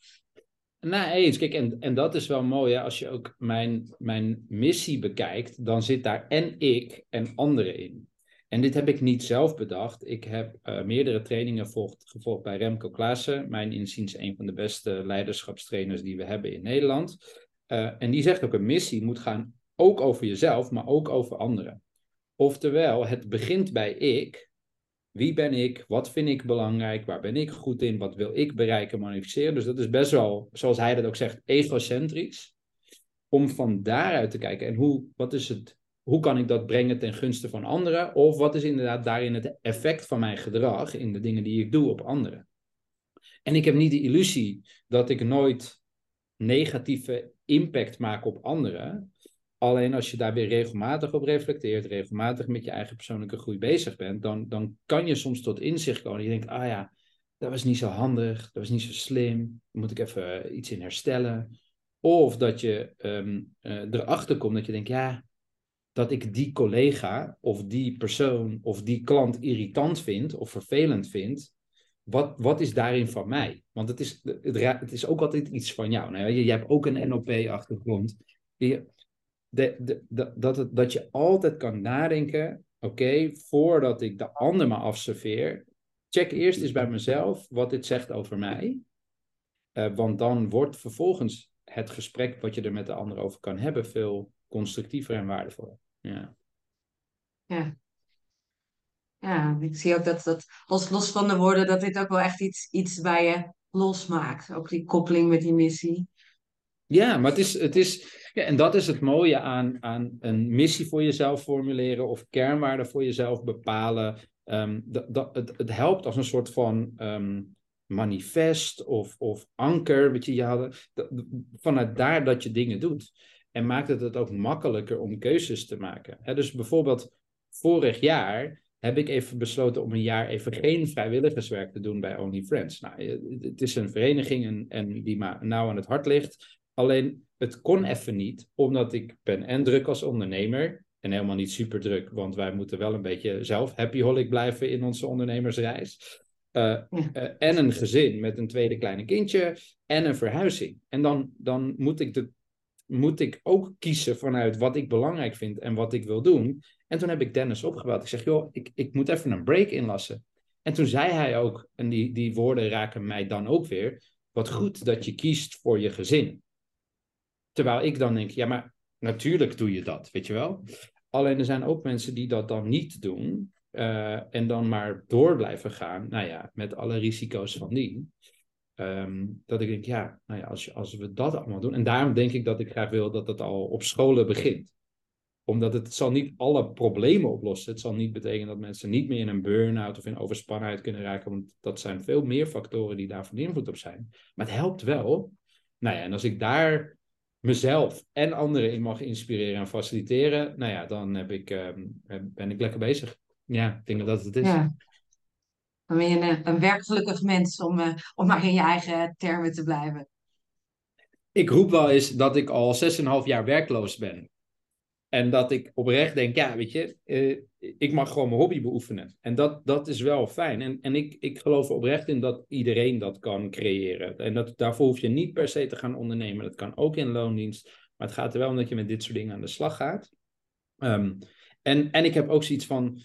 Nou, eens. Kijk, en, en dat is wel mooi. Hè? Als je ook mijn, mijn missie bekijkt, dan zit daar en ik en anderen in. En dit heb ik niet zelf bedacht. Ik heb uh, meerdere trainingen volgt, gevolgd bij Remco Klaassen. Mijn inziens een van de beste leiderschapstrainers die we hebben in Nederland. Uh, en die zegt ook, een missie moet gaan ook over jezelf, maar ook over anderen. Oftewel, het begint bij ik, wie ben ik? Wat vind ik belangrijk? Waar ben ik goed in? Wat wil ik bereiken, manifesteren? Dus dat is best wel, zoals hij dat ook zegt, egocentrisch. Om van daaruit te kijken. En hoe, wat is het, hoe kan ik dat brengen ten gunste van anderen? Of wat is inderdaad daarin het effect van mijn gedrag in de dingen die ik doe op anderen? En ik heb niet de illusie dat ik nooit negatieve impact maak op anderen. Alleen als je daar weer regelmatig op reflecteert, regelmatig met je eigen persoonlijke groei bezig bent, dan, dan kan je soms tot inzicht komen. Je denkt, ah ja, dat was niet zo handig, dat was niet zo slim, daar moet ik even eh, iets in herstellen. Of dat je um, uh, erachter komt dat je denkt, ja, dat ik die collega of die persoon of die klant irritant vind of vervelend vind, wat, wat is daarin van mij? Want het is, het, is ook altijd iets van jou. Nou, je, hebt ook een NLP-achtergrond. Dat, dat je altijd kan nadenken, oké, voordat ik de ander me afserveer, check eerst eens bij mezelf wat dit zegt over mij. Uh, want dan wordt vervolgens het gesprek wat je er met de ander over kan hebben veel constructiever en waardevoller. Ja. Ja. Ja, ik zie ook dat, dat los, los van de woorden, dat dit ook wel echt iets, iets bij je losmaakt. Ook die koppeling met die missie. Ja, maar het is, het is ja, en dat is het mooie aan, aan een missie voor jezelf formuleren of kernwaarden voor jezelf bepalen. Um, dat, dat, het, het helpt als een soort van um, manifest of, of anker, weet je, je had, vanuit daar dat je dingen doet. En maakt het het ook makkelijker om keuzes te maken. He, dus bijvoorbeeld vorig jaar heb ik even besloten om een jaar even geen vrijwilligerswerk te doen bij Only Friends. Nou, het is een vereniging en, en die me nauw aan het hart ligt. Alleen het kon even niet, omdat ik ben en druk als ondernemer. En helemaal niet super druk, want wij moeten wel een beetje zelf happy holic blijven in onze ondernemersreis. Uh, en een gezin met een tweede kleine kindje en een verhuizing. En dan, dan moet, ik de, moet ik ook kiezen vanuit wat ik belangrijk vind en wat ik wil doen. En toen heb ik Dennis opgebeld. Ik zeg, joh, ik, ik moet even een break inlassen. En toen zei hij ook, en die, die woorden raken mij dan ook weer, wat goed dat je kiest voor je gezin. Terwijl ik dan denk, ja, maar natuurlijk doe je dat, weet je wel. Alleen er zijn ook mensen die dat dan niet doen uh, en dan maar door blijven gaan, nou ja, met alle risico's van dien. Um, dat ik denk, ja, nou ja, als, als we dat allemaal doen. En daarom denk ik dat ik graag wil dat het al op scholen begint. Omdat het, zal niet alle problemen oplossen. Het zal niet betekenen dat mensen niet meer in een burn-out of in overspannenheid kunnen raken. Want dat zijn veel meer factoren die daar van invloed op zijn. Maar het helpt wel. Nou ja, en als ik daar mezelf en anderen in mag inspireren en faciliteren, nou ja, dan heb ik, ehm, ben ik lekker bezig. Ja, ik denk dat dat het is. Dan ben je een, een werkgelukkig mens om, uh, om maar in je eigen termen te blijven. Ik roep wel eens dat ik al 6,5 jaar werkloos ben. En dat ik oprecht denk, ja, weet je, uh, ik mag gewoon mijn hobby beoefenen. En dat, dat is wel fijn. En, en ik, ik geloof oprecht in dat iedereen dat kan creëren. En dat, daarvoor hoef je niet per se te gaan ondernemen. Dat kan ook in loondienst. Maar het gaat er wel om dat je met dit soort dingen aan de slag gaat. Um, en, en ik heb ook zoiets van,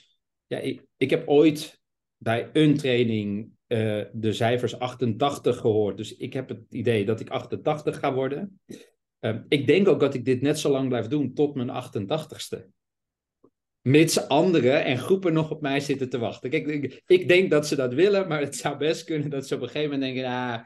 ja, ik, ik heb ooit bij een training uh, de cijfers 88 gehoord. Dus ik heb het idee dat ik 88 ga worden. Um, ik denk ook dat ik dit net zo lang blijf doen tot mijn 88ste. Mits anderen en groepen nog op mij zitten te wachten. Kijk, ik, ik, denk dat ze dat willen, maar het zou best kunnen dat ze op een gegeven moment denken: ah,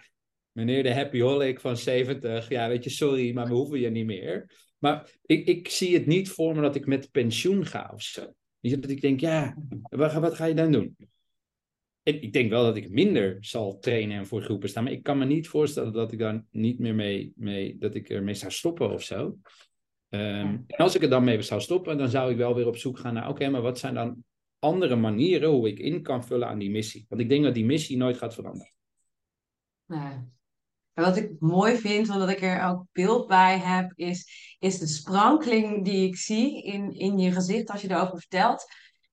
meneer de happy holic van 70, ja, weet je, sorry, maar we hoeven je niet meer. Maar ik, ik zie het niet voor me dat ik met pensioen ga of zo. Dat ik denk, ja, wat, wat ga je dan doen? En ik denk wel dat ik minder zal trainen en voor groepen staan. Maar ik kan me niet voorstellen dat ik daar niet meer mee, mee dat ik ermee zou stoppen of zo. Um, en als ik er dan mee zou stoppen, dan zou ik wel weer op zoek gaan naar, oké, maar wat zijn dan andere manieren hoe ik in kan vullen aan die missie? Want ik denk dat die missie nooit gaat veranderen. Nee. wat ik mooi vind, omdat ik er ook beeld bij heb, is, is de sprankeling die ik zie in, in je gezicht als je erover vertelt.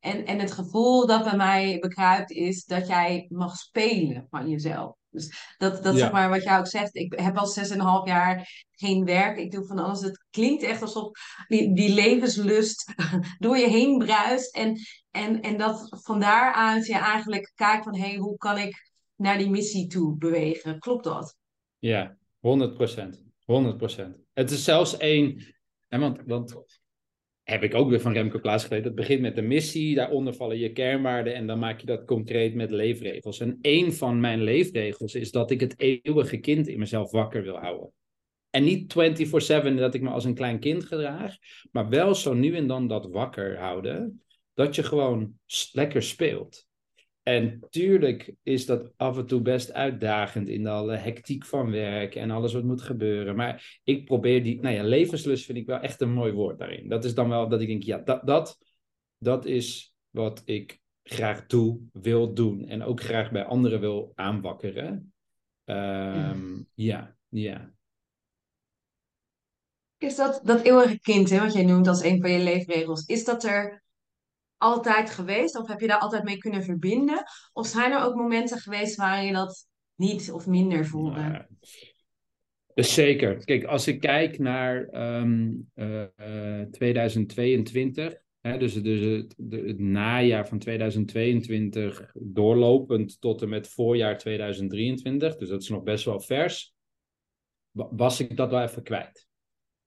En, en het gevoel dat bij mij bekruipt is dat jij mag spelen van jezelf. Dus dat, dat zeg maar wat jij ook zegt. Ik heb al zes en een half jaar geen werk. Ik doe van alles. Het klinkt echt alsof die, die levenslust door je heen bruist. En, en, en dat van daaruit je eigenlijk kijkt van... hé, hey, hoe kan ik naar die missie toe bewegen? Klopt dat? Ja, 100 procent. 100 procent. Het is zelfs één... Want, want heb ik ook weer van Remco Klaas geleerd. Het begint met de missie, daaronder vallen je kernwaarden en dan maak je dat concreet met leefregels. En één van mijn leefregels is dat ik het eeuwige kind in mezelf wakker wil houden. En niet 24-7 dat ik me als een klein kind gedraag, maar wel zo nu en dan dat wakker houden, dat je gewoon lekker speelt. En tuurlijk is dat af en toe best uitdagend in alle hectiek van werk en alles wat moet gebeuren. Maar ik probeer die, nou ja, levenslust vind ik wel echt een mooi woord daarin. Dat is dan wel dat ik denk, ja, dat, dat, dat is wat ik graag doe, wil doen en ook graag bij anderen wil aanwakkeren. Um, ja, ja. Is dat, dat eeuwige kind, hè, wat jij noemt als een van je leefregels, is dat er altijd geweest? Of heb je daar altijd mee kunnen verbinden? Of zijn er ook momenten geweest waarin je dat niet of minder voelde? Nou, dus zeker. Kijk, als ik kijk naar um, uh, 2022, hè, dus, dus het, het, najaar van 2022 doorlopend tot en met voorjaar 2023, dus dat is nog best wel vers, was ik dat wel even kwijt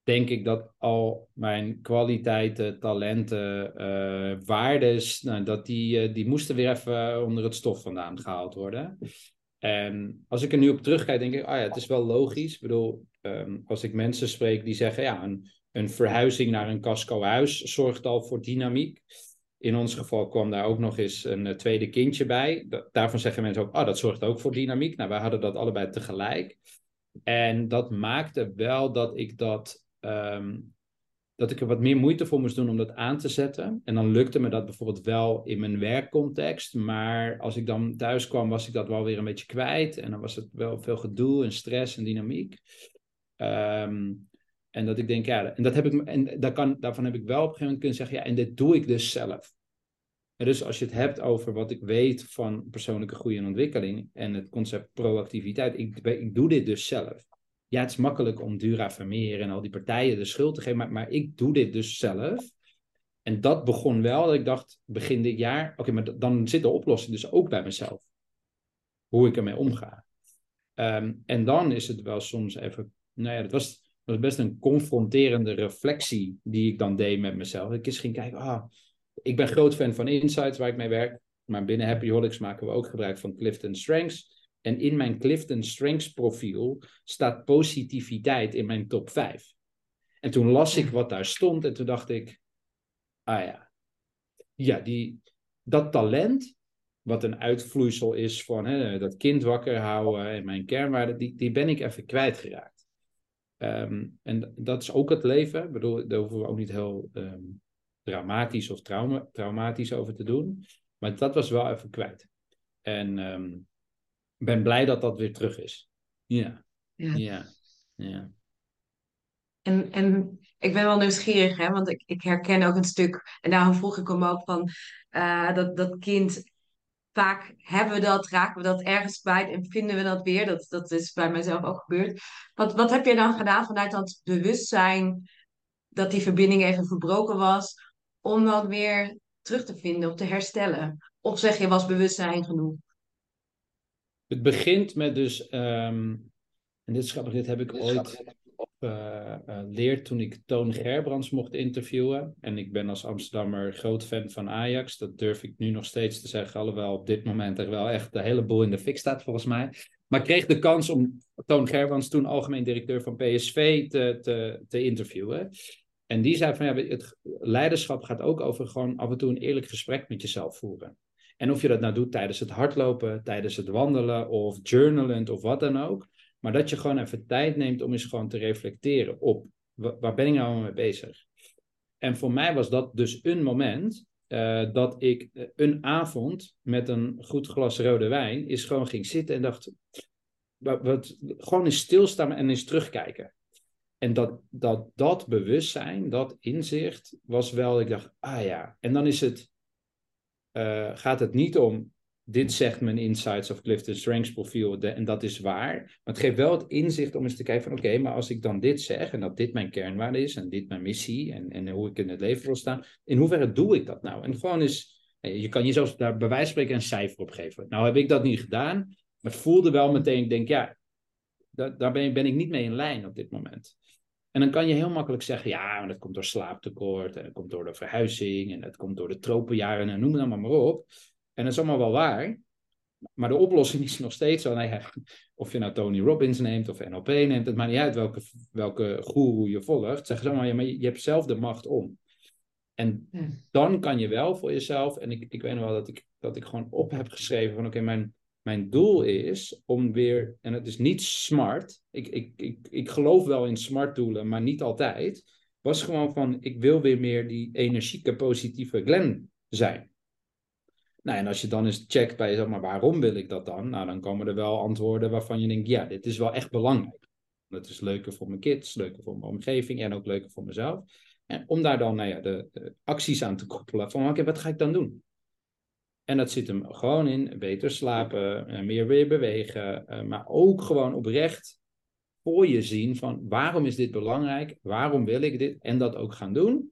denk ik dat al mijn kwaliteiten, talenten, uh, waardes, nou, dat die, uh, die moesten weer even onder het stof vandaan gehaald worden. En als ik er nu op terugkijk, denk ik, ah ja, het is wel logisch. Ik bedoel, um, als ik mensen spreek die zeggen, ja, een, een verhuizing naar een casco-huis zorgt al voor dynamiek. In ons geval kwam daar ook nog eens een uh, tweede kindje bij. daarvan zeggen mensen ook, ah, dat zorgt ook voor dynamiek. Nou, wij hadden dat allebei tegelijk. En dat maakte wel dat ik dat Ehm, dat ik er wat meer moeite voor moest doen om dat aan te zetten. En dan lukte me dat bijvoorbeeld wel in mijn werkcontext. Maar als ik dan thuis kwam, was ik dat wel weer een beetje kwijt. En dan was het wel veel gedoe en stress en dynamiek. Ehm, en dat ik denk, ja, en, dat heb ik, en daar kan, daarvan heb ik wel op een gegeven moment kunnen zeggen, ja, en dit doe ik dus zelf. En dus als je het hebt over wat ik weet van persoonlijke groei en ontwikkeling en het concept proactiviteit, ik, ik doe dit dus zelf ja, het is makkelijk om Dura Vermeer en al die partijen de schuld te geven, maar, ik doe dit dus zelf. En dat begon wel, dat ik dacht, begin dit jaar, oké, maar dan zit de oplossing dus ook bij mezelf. Hoe ik ermee omga. Ehm, en dan is het wel soms even, nou ja, dat was, was best een confronterende reflectie die ik dan deed met mezelf. Ik eens ging kijken, ah, ik ben groot fan van Insights waar ik mee werk, maar binnen Happy Holics maken we ook gebruik van Clifton Strengths. En in mijn Clifton Strengths profiel staat positiviteit in mijn top 5. En toen las ik wat daar stond en toen dacht ik, ah ja, ja, die, dat talent, wat een uitvloeisel is van hè, dat kind wakker houden en mijn kernwaarden, die, die ben ik even kwijtgeraakt. Ehm, en dat is ook het leven. Ik bedoel, daar hoeven we ook niet heel ehm, dramatisch of trauma, traumatisch over te doen. Maar dat was wel even kwijt. En um, ben blij dat dat weer terug is. Ja. Ja. ja. ja. En, en ik ben wel nieuwsgierig, hè, want ik, ik herken ook een stuk, en daarom vroeg ik hem ook van uh, dat, dat kind. Vaak hebben we dat, raken we dat ergens kwijt en vinden we dat weer. Dat, dat is bij mijzelf ook gebeurd. Wat, wat heb je dan gedaan vanuit dat bewustzijn dat die verbinding even verbroken was, om dan weer terug te vinden of te herstellen? Of zeg je, was bewustzijn genoeg? Het begint met dus, um, en dit is grappig, dit heb ik ooit uh, toen ik Toon Gerbrands mocht interviewen. En ik ben als Amsterdammer groot fan van Ajax. Dat durf ik nu nog steeds te zeggen. Alhoewel op dit moment er wel echt de hele boel in de fik staat volgens mij. Maar ik kreeg de kans om Toon Gerbrands, toen algemeen directeur van PSV, te, te, te interviewen. En die zei van ja, het leiderschap gaat ook over gewoon af en toe een eerlijk gesprek met jezelf voeren. En of je dat nou doet tijdens het hardlopen, tijdens het wandelen of journalend of wat dan ook. Maar dat je gewoon even tijd neemt om eens gewoon te reflecteren op waar ben ik nou mee bezig. En voor mij was dat dus een moment uh, dat ik uh, een avond met een goed glas rode wijn is gewoon ging zitten en dacht, wat, wat, gewoon eens stilstaan en eens terugkijken. En dat, dat, dat bewustzijn, dat inzicht was wel, ik dacht, ah ja. En dan is het, gaat het niet om dit zegt mijn Insights of Clifton Strengths profiel en dat is waar. Maar het geeft wel het inzicht om eens te kijken van oké, maar als ik dan dit zeg en dat dit mijn kernwaarde is en dit mijn missie en, en hoe ik in het leven wil staan, in hoeverre doe ik dat nou? En gewoon is, je kan jezelf daar bij wijze van spreken een cijfer op geven. Nou heb ik dat niet gedaan, maar voelde wel meteen, ik denk ja, daar, daar ben ik niet mee in lijn op dit moment. En dan kan je heel makkelijk zeggen, ja, maar dat komt door slaaptekort en dat komt door de verhuizing en dat komt door de tropenjaren en noem het allemaal maar op. En dat is allemaal wel waar. Maar de oplossing is nog steeds zo. Nou ja, of je nou Tony Robbins neemt of NLP neemt, het maakt niet uit welke, welke guru je volgt. Zeggen ze allemaal, ja, maar je, hebt zelf de macht om. En dan kan je wel voor jezelf, en ik, ik weet nog wel dat ik, dat ik gewoon op heb geschreven van oké, mijn, mijn doel is om weer, en het is niet smart, ik, ik, ik, ik geloof wel in smart doelen, maar niet altijd, was gewoon van ik wil weer meer die energieke, positieve Glenn zijn. Nou, en als je dan eens checkt bij jezelf, maar waarom wil ik dat dan? Nou, dan komen er wel antwoorden waarvan je denkt, ja, dit is wel echt belangrijk. Dat is leuker voor mijn kids, leuker voor mijn omgeving en ook leuker voor mezelf. En om daar dan nou ja, de, de acties aan te koppelen van, oké, wat ga ik dan doen? En dat zit hem gewoon in beter slapen, eh, meer weer bewegen, eh, maar ook gewoon oprecht voor je zien van waarom is dit belangrijk, waarom wil ik dit en dat ook gaan doen.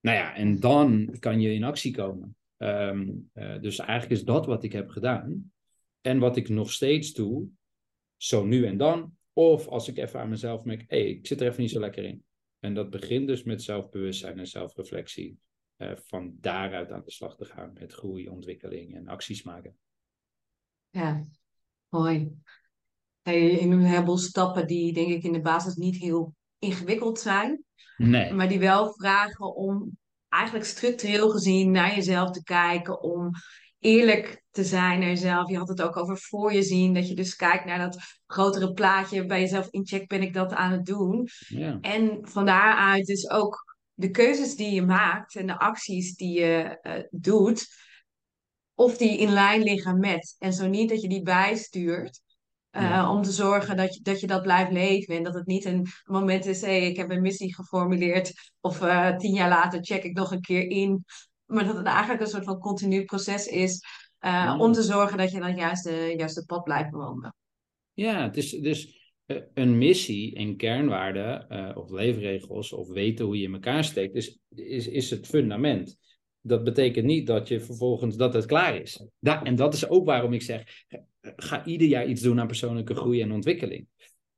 Nou ja, en dan kan je in actie komen. Um, uh, dus eigenlijk is dat wat ik heb gedaan. En wat ik nog steeds doe, zo nu en dan. Of als ik even aan mezelf merk, hé, ik zit er even niet zo lekker in. En dat begint dus met zelfbewustzijn en zelfreflectie. Uh, van daaruit aan de slag te gaan met groei, ontwikkeling en acties maken. Ja, mooi. Hey, een heleboel stappen die denk ik in de basis niet heel ingewikkeld zijn. Nee. Maar die wel vragen om eigenlijk structureel gezien naar jezelf te kijken, om eerlijk te zijn naar jezelf. Je had het ook over voor je zien, dat je dus kijkt naar dat grotere plaatje bij jezelf in check, ben ik dat aan het doen? Ja. En van daaruit dus ook de keuzes die je maakt en de acties die je uh, doet, of die in lijn liggen met. En zo niet dat je die bijstuurt. Uh, Om te zorgen dat je, dat je dat blijft leven. En dat het niet een moment is, hé, hey, ik heb een missie geformuleerd. Of uh, tien jaar later check ik nog een keer in. Maar dat het eigenlijk een soort van continu proces is. Om te zorgen dat je dan juist de juiste pad blijft bewandelen. Ja, het is dus een missie en kernwaarden of leefregels of weten hoe je in elkaar steekt, is, is, is het fundament dat betekent niet dat je vervolgens dat het klaar is. Da en dat is ook waarom ik zeg, ga ieder jaar iets doen aan persoonlijke groei en ontwikkeling.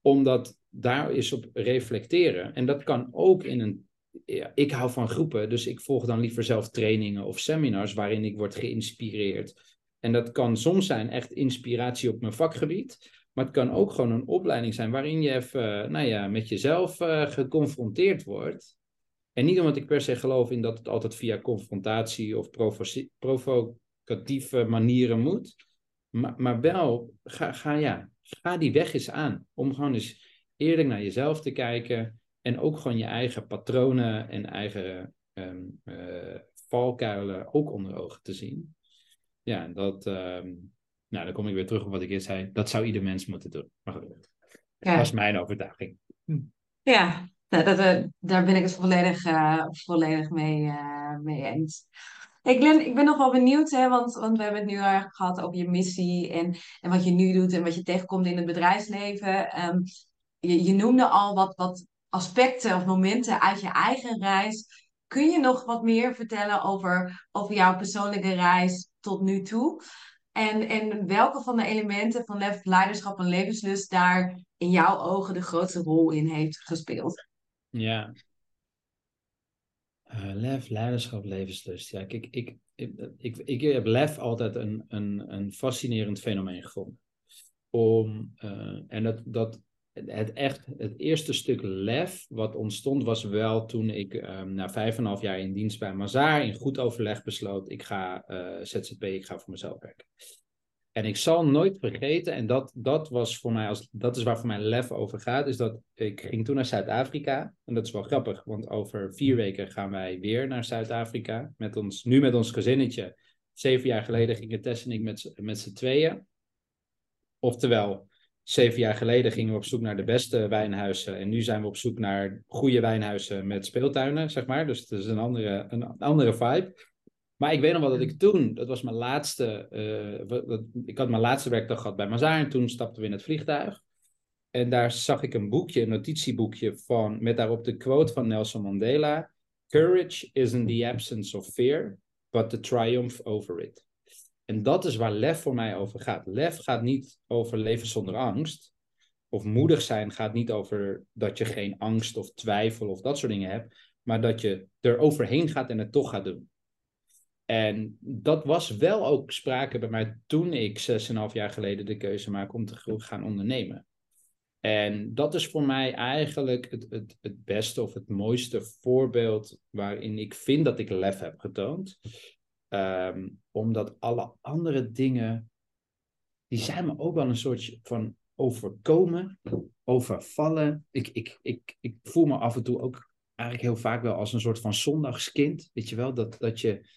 Omdat daar is op reflecteren. En dat kan ook in een. Ja, ik hou van groepen, dus ik volg dan liever zelf trainingen of seminars waarin ik word geïnspireerd. En dat kan soms zijn echt inspiratie op mijn vakgebied. Maar het kan ook gewoon een opleiding zijn waarin je even nou ja, met jezelf uh, geconfronteerd wordt. En niet omdat ik per se geloof in dat het altijd via confrontatie of provocatieve manieren moet. Maar, maar wel, ga, ga, ja, ga die weg eens aan. Om gewoon eens eerlijk naar jezelf te kijken en ook gewoon je eigen patronen en eigen ehm, eh, valkuilen ook onder ogen te zien. Ja, dat, ehm, nou, dan kom ik weer terug op wat ik eerst zei. Dat zou ieder mens moeten doen. Maar goed, dat was mijn overtuiging. Hm. Ja, nou, dat, dat, daar ben ik het volledig, uh, volledig mee, uh, mee eens. Hey Glenn, ik ben nog wel benieuwd, hè, want, want we hebben het nu erg gehad over je missie en, en wat je nu doet en wat je tegenkomt in het bedrijfsleven. Um, je, je noemde al wat, wat aspecten of momenten uit je eigen reis. Kun je nog wat meer vertellen over, over jouw persoonlijke reis tot nu toe? En, en welke van de elementen van lef, leiderschap en levenslust daar in jouw ogen de grootste rol in heeft gespeeld? Ja. Uh, lef, leiderschap, levenslust. Ja, ik, ik, ik, ik, heb lef altijd een, een, een fascinerend fenomeen gevonden. Om, uh, en dat, dat het, echt, het eerste stuk lef wat ontstond was wel toen ik um, na vijf en een half jaar in dienst bij Mazaar in goed overleg besloot, ik ga uh, ZZP, ik ga voor mezelf werken. En ik zal nooit vergeten, en dat, dat, was voor mij als, dat is waar voor mij lef over gaat, is dat ik ging toen naar Zuid-Afrika. En dat is wel grappig, want over vier weken gaan wij weer naar Zuid-Afrika. Met ons, nu met ons gezinnetje. Zeven jaar geleden gingen Tess en ik met, met z'n tweeën. Oftewel, zeven jaar geleden gingen we op zoek naar de beste wijnhuizen. En nu zijn we op zoek naar goede wijnhuizen met speeltuinen, zeg maar. Dus het is een andere, een andere vibe. Maar ik weet nog wel dat ik toen, dat was mijn laatste, uh, ik had mijn laatste werkdag gehad bij Mazaar en toen stapten we in het vliegtuig. En daar zag ik een boekje, een notitieboekje van, met daarop de quote van Nelson Mandela. Courage isn't the absence of fear, but the triumph over it. En dat is waar lef voor mij over gaat. Lef gaat niet over leven zonder angst. Of moedig zijn gaat niet over dat je geen angst of twijfel of dat soort dingen hebt. Maar dat je er overheen gaat en het toch gaat doen. En dat was wel ook sprake bij mij toen ik zes en half jaar geleden de keuze maakte om te gaan ondernemen. En dat is voor mij eigenlijk het, het, het beste of het mooiste voorbeeld waarin ik vind dat ik lef heb getoond. Ehm, omdat alle andere dingen, die zijn me ook wel een soort van overkomen, overvallen. Ik, ik, ik, ik voel me af en toe ook eigenlijk heel vaak wel als een soort van zondagskind. Weet je wel, dat, dat je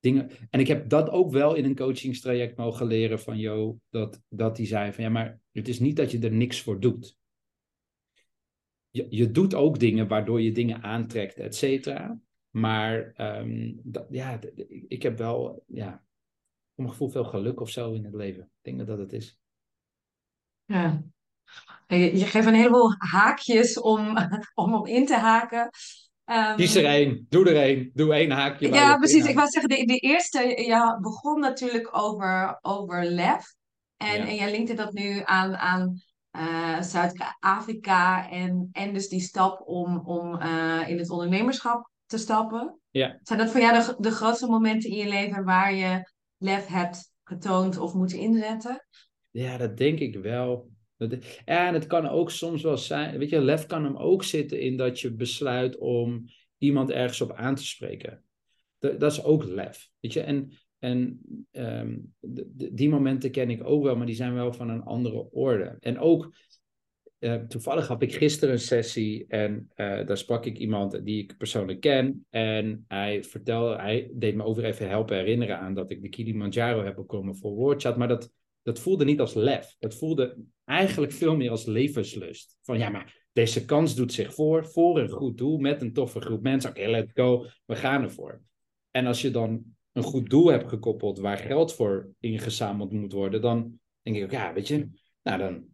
dingen. En ik heb dat ook wel in een coachingstraject mogen leren van Jo, dat, dat die zei van ja, maar het is niet dat je er niks voor doet. Je, je doet ook dingen waardoor je dingen aantrekt, et cetera. Maar um, dat, ja, ik heb wel, ja, voor mijn gevoel veel geluk of zo in het leven. Ik denk dat dat het is. Ja. Je, geeft een heleboel haakjes om, om op in te haken. Um, Kies er één, doe er één, doe één haakje. Ja, precies. Ik wou zeggen, de, de eerste, je begon natuurlijk over, over lef. En, ja. en jij linkte dat nu aan, aan uh, Zuid-Afrika en, en dus die stap om, om uh, in het ondernemerschap te stappen. Ja. Zijn dat voor jou de, de grootste momenten in je leven waar je lef hebt getoond of moeten inzetten? Ja, dat denk ik wel. En het kan ook soms wel zijn, weet je, lef kan hem ook zitten in dat je besluit om iemand ergens op aan te spreken. Dat, dat is ook lef, weet je. En, en um, die momenten ken ik ook wel, maar die zijn wel van een andere orde. En ook, uh, toevallig had ik gisteren een sessie en uh, daar sprak ik iemand die ik persoonlijk ken. En hij vertelde, hij deed me over even helpen herinneren aan dat ik de Kilimanjaro heb bekomen voor Woordchat. Maar dat, dat voelde niet als lef. Dat voelde eigenlijk veel meer als levenslust. Van ja, maar deze kans doet zich voor, voor een goed doel, met een toffe groep mensen. Oké, let's go, we gaan ervoor. En als je dan een goed doel hebt gekoppeld waar geld voor ingezameld moet worden, dan denk ik ook, ja, weet je, nou dan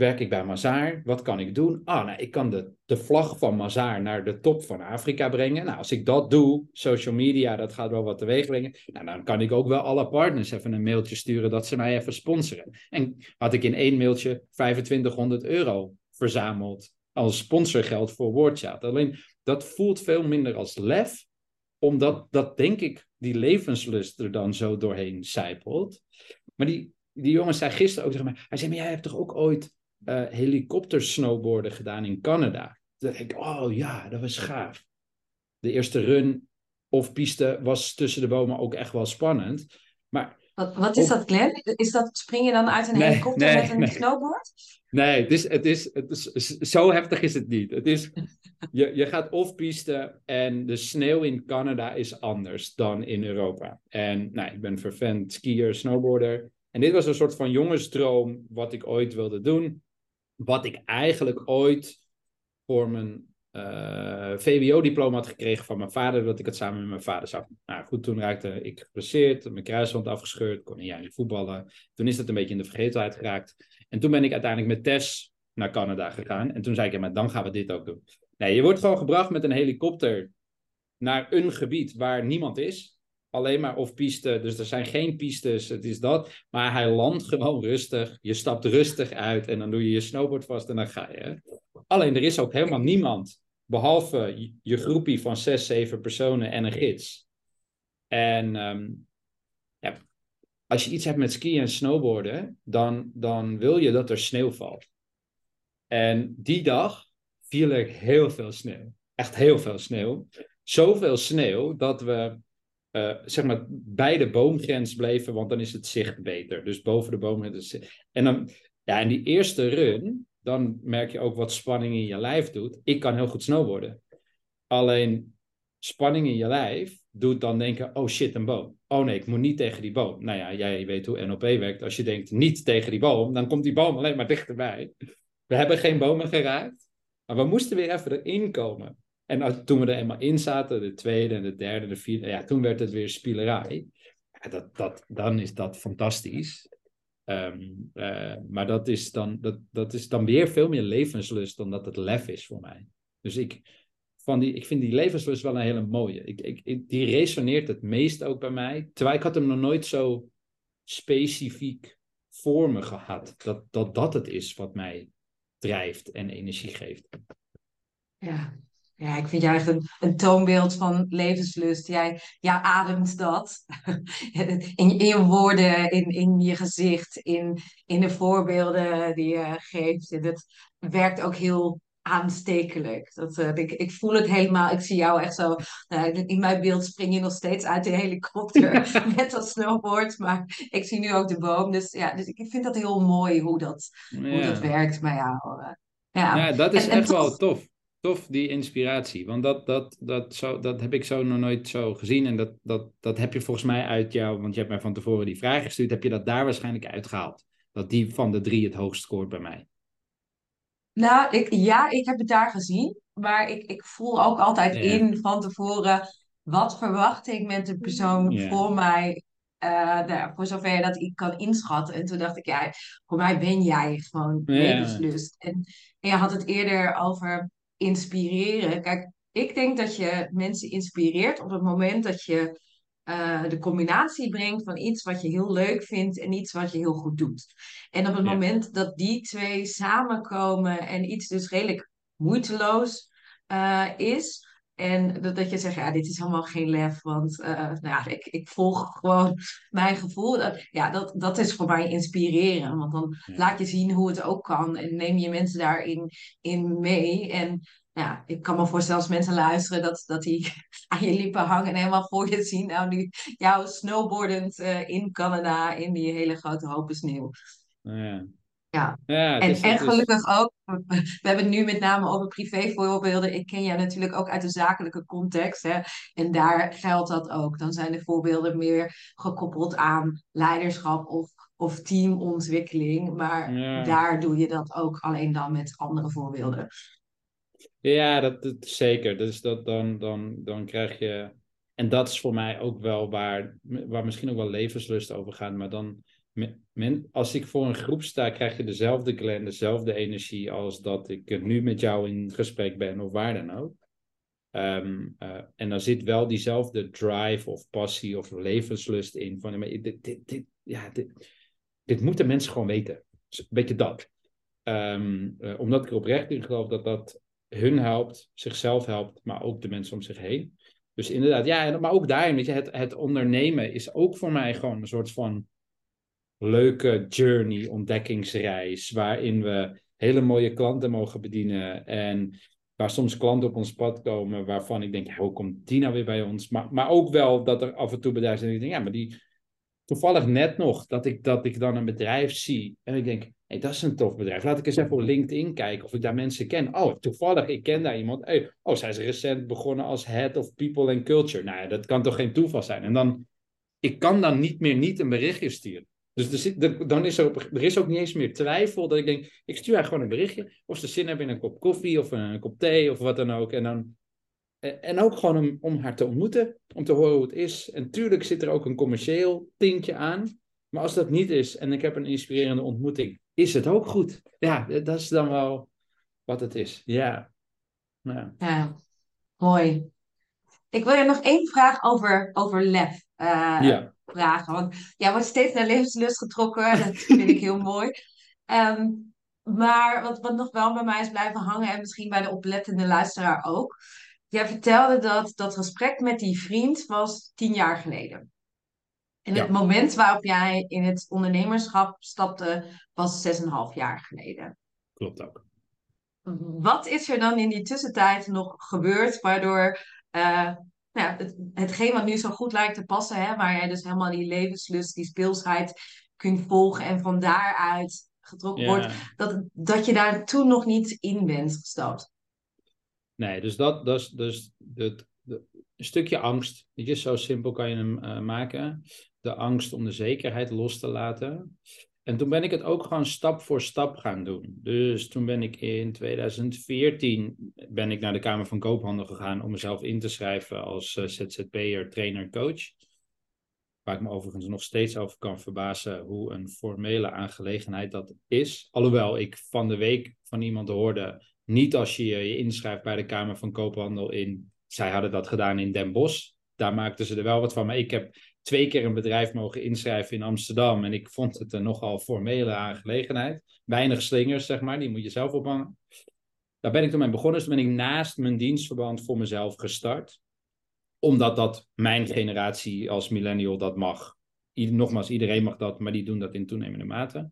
werk ik bij Mazaar. Wat kan ik doen? Ah, nou, ik kan de, de vlag van Mazaar naar de top van Afrika brengen. Nou, als ik dat doe, social media, dat gaat wel wat teweeg brengen. Nou, dan kan ik ook wel alle partners even een mailtje sturen dat ze mij even sponsoren. En had ik in één mailtje 2500 euro verzameld als sponsorgeld voor WordChat. Alleen, dat voelt veel minder als lef, omdat dat, denk ik, die levenslust er dan zo doorheen zijpelt. Maar die, die jongen zei gisteren ook tegen mij, hij zei, maar jij hebt toch ook ooit uh, helikoptersnowboarden gedaan in Canada. Toen dacht ik, oh ja, dat was gaaf. De eerste run of piste was tussen de bomen ook echt wel spannend. Maar Wat, wat is dat, Glenn? Is dat, spring je dan uit een helikopter met een snowboard? Nee, het is, het is, het is, zo heftig is het niet. Het is, je, je gaat off-piste en de sneeuw in Canada is anders dan in Europa. En nou, ik ben vervent skier, snowboarder. En dit was een soort van jongensdroom wat ik ooit wilde doen. Wat ik eigenlijk ooit voor mijn uh, VWO-diploma had gekregen van mijn vader, dat ik het samen met mijn vader zou Nou goed, toen raakte ik geblesseerd, mijn kruisband afgescheurd, kon een jaar voetballen. Toen is dat een beetje in de vergetelheid geraakt. En toen ben ik uiteindelijk met Tess naar Canada gegaan. En toen zei ik, ja, maar dan gaan we dit ook doen. Nee, je wordt gewoon gebracht met een helikopter naar een gebied waar niemand is. Alleen maar of piste, dus er zijn geen pistes, het is dat. Maar hij landt gewoon rustig. Je stapt rustig uit en dan doe je je snowboard vast en dan ga je. Alleen er is ook helemaal niemand, behalve je groepie van zes, zeven personen en een gids. En ehm, ja, als je iets hebt met skiën en snowboarden, dan, dan wil je dat er sneeuw valt. En die dag viel er heel veel sneeuw. Echt heel veel sneeuw. Zoveel sneeuw dat we uh, zeg maar bij de boomgrens bleven, want dan is het zicht beter. Dus boven de boomgrens. En dan, ja, en die eerste run, dan merk je ook wat spanning in je lijf doet. Ik kan heel goed snowboarden. Alleen spanning in je lijf doet dan denken: oh shit, een boom. Oh nee, ik moet niet tegen die boom. Nou ja, jij weet hoe NLP werkt. Als je denkt niet tegen die boom, dan komt die boom alleen maar dichterbij. We hebben geen bomen geraakt, maar we moesten weer even erin komen. En toen we er eenmaal in zaten, de tweede en de derde, de vierde, ja, toen werd het weer spielerij. Dat, dat, dan is dat fantastisch. Ehm, eh, maar dat is, dan, dat, dat is dan weer veel meer levenslust dan dat het lef is voor mij. Dus ik, van die, ik vind die levenslust wel een hele mooie. Ik, ik, die resoneert het meest ook bij mij. Terwijl ik had hem nog nooit zo specifiek voor me gehad. Dat dat, dat het is wat mij drijft en energie geeft. Ja, ja, ik vind jou echt een, een toonbeeld van levenslust. Jij, jij ademt dat in, in je woorden, in, in je gezicht, in, in de voorbeelden die je geeft. En dat werkt ook heel aanstekelijk. Dat, uh, ik, ik voel het helemaal. Ik zie jou echt zo. Nou, in mijn beeld spring je nog steeds uit de helikopter met dat snowboard. Maar ik zie nu ook de boom. Dus ja, dus ik vind dat heel mooi hoe dat, hoe dat werkt bij jou. Ja. ja, dat is echt wel tof tof, die inspiratie. Want dat, dat, dat, zo, dat heb ik zo nog nooit zo gezien. En dat, dat, dat heb je volgens mij uit jou, want je hebt mij van tevoren die vraag gestuurd, heb je dat daar waarschijnlijk uitgehaald. Dat die van de drie het hoogst scoort bij mij. Nou, ik, ja, ik heb het daar gezien. Maar ik, ik voel ook altijd in van tevoren, wat verwacht ik met de persoon voor mij uh, nou, voor zover dat ik kan inschatten. En toen dacht ik, ja, voor mij ben jij gewoon levenslust. En, en je had het eerder over inspireren. Kijk, ik denk dat je mensen inspireert op het moment dat je uh, de combinatie brengt van iets wat je heel leuk vindt en iets wat je heel goed doet. En op het moment dat die twee samenkomen en iets dus redelijk moeiteloos uh, is. En dat, dat je zegt, ja, dit is helemaal geen lef, want uh, nou ja, ik, ik volg gewoon mijn gevoel. Dat, ja, dat, dat is voor mij inspireren, want dan laat je zien hoe het ook kan en neem je mensen daarin in mee. En ja, ik kan me voorstellen als mensen luisteren dat, dat die aan je lippen hangen en helemaal voor je zien. Nou, nu jou snowboardend uh, in Canada in die hele grote hopen sneeuw. Ja. Ja, ja en, en gelukkig ook, we hebben het nu met name over privévoorbeelden. Ik ken jou natuurlijk ook uit de zakelijke context. Hè? En daar geldt dat ook. Dan zijn de voorbeelden meer gekoppeld aan leiderschap of, of teamontwikkeling. Maar daar doe je dat ook alleen dan met andere voorbeelden. Ja, dat, dat zeker. Dus dat, dan, dan, dan krijg je. En dat is voor mij ook wel waar, waar misschien ook wel levenslust over gaat. Maar dan, men, als ik voor een groep sta, krijg je dezelfde Glen, dezelfde energie als dat ik nu met jou in gesprek ben of waar dan ook. Ehm, eh, en dan zit wel diezelfde drive of passie of levenslust in. Van, dit, dit, dit, ja, dit, dit moeten mensen gewoon weten. Een beetje dat. Um, uh, omdat ik oprecht in geloof dat dat hun helpt, zichzelf helpt, maar ook de mensen om zich heen. Dus inderdaad, ja, maar ook daarin, weet je, het, het ondernemen is ook voor mij gewoon een soort van leuke journey, ontdekkingsreis, waarin we hele mooie klanten mogen bedienen en waar soms klanten op ons pad komen waarvan ik denk, hoe komt die nou weer bij ons? Maar, maar ook wel dat er af en toe bedrijven zijn die denken, ja, maar die, toevallig net nog dat ik, dat ik dan een bedrijf zie en ik denk, hey, dat is een tof bedrijf. Laat ik eens even op LinkedIn kijken of ik daar mensen ken. Oh, toevallig, ik ken daar iemand. Oh, zij is recent begonnen als Head of People and Culture. Nou ja, dat kan toch geen toeval zijn? En dan, ik kan dan niet meer niet een berichtje sturen. Dus er, zit, dan is er, er is ook niet eens meer twijfel dat ik denk, ik stuur haar gewoon een berichtje. Of ze zin hebben in een kop koffie of een, kop thee of wat dan ook. En, dan, en ook gewoon om, om haar te ontmoeten, om te horen hoe het is. En tuurlijk zit er ook een commercieel tintje aan. Maar als dat niet is en ik heb een inspirerende ontmoeting, is het ook goed. Ja, dat is dan wel wat het is. Ja. Ja, ja mooi. Ik wil je nog één vraag over, over lef uh, ja. Vragen. Want jij wordt steeds naar levenslust getrokken. Dat vind ik heel mooi. Ehm, maar wat, wat nog wel bij mij is blijven hangen, en misschien bij de oplettende luisteraar ook. Jij vertelde dat dat gesprek met die vriend was tien jaar geleden. En het moment waarop jij in het ondernemerschap stapte, was 6,5 jaar geleden. Klopt ook. Wat is er dan in die tussentijd nog gebeurd, waardoor uh, nou, het, hetgeen wat nu zo goed lijkt te passen, hè, waar jij dus helemaal die levenslust, die speelsheid kunt volgen en van daaruit getrokken wordt, dat, dat je daar toen nog niet in bent gestapt? Nee, dus dat, dat is dus het, een stukje angst. Weet je, zo simpel kan je hem uh, maken de angst om de zekerheid los te laten. En toen ben ik het ook gewoon stap voor stap gaan doen. Dus toen ben ik in 2014 ben ik naar de Kamer van Koophandel gegaan om mezelf in te schrijven als uh, ZZP'er, trainer, coach. Waar ik me overigens nog steeds over kan verbazen hoe een formele aangelegenheid dat is. Alhoewel ik van de week van iemand hoorde, niet als je je inschrijft bij de Kamer van Koophandel in, zij hadden dat gedaan in Den Bosch. Daar maakten ze er wel wat van. Maar ik heb twee keer een bedrijf mogen inschrijven in Amsterdam. En ik vond het een nogal formele aangelegenheid. Weinig slingers, zeg maar, die moet je zelf ophangen. Daar ben ik toen mee begonnen. Dus ben ik naast mijn dienstverband voor mezelf gestart. Omdat dat mijn generatie als millennial dat mag. nogmaals, iedereen mag dat, maar die doen dat in toenemende mate.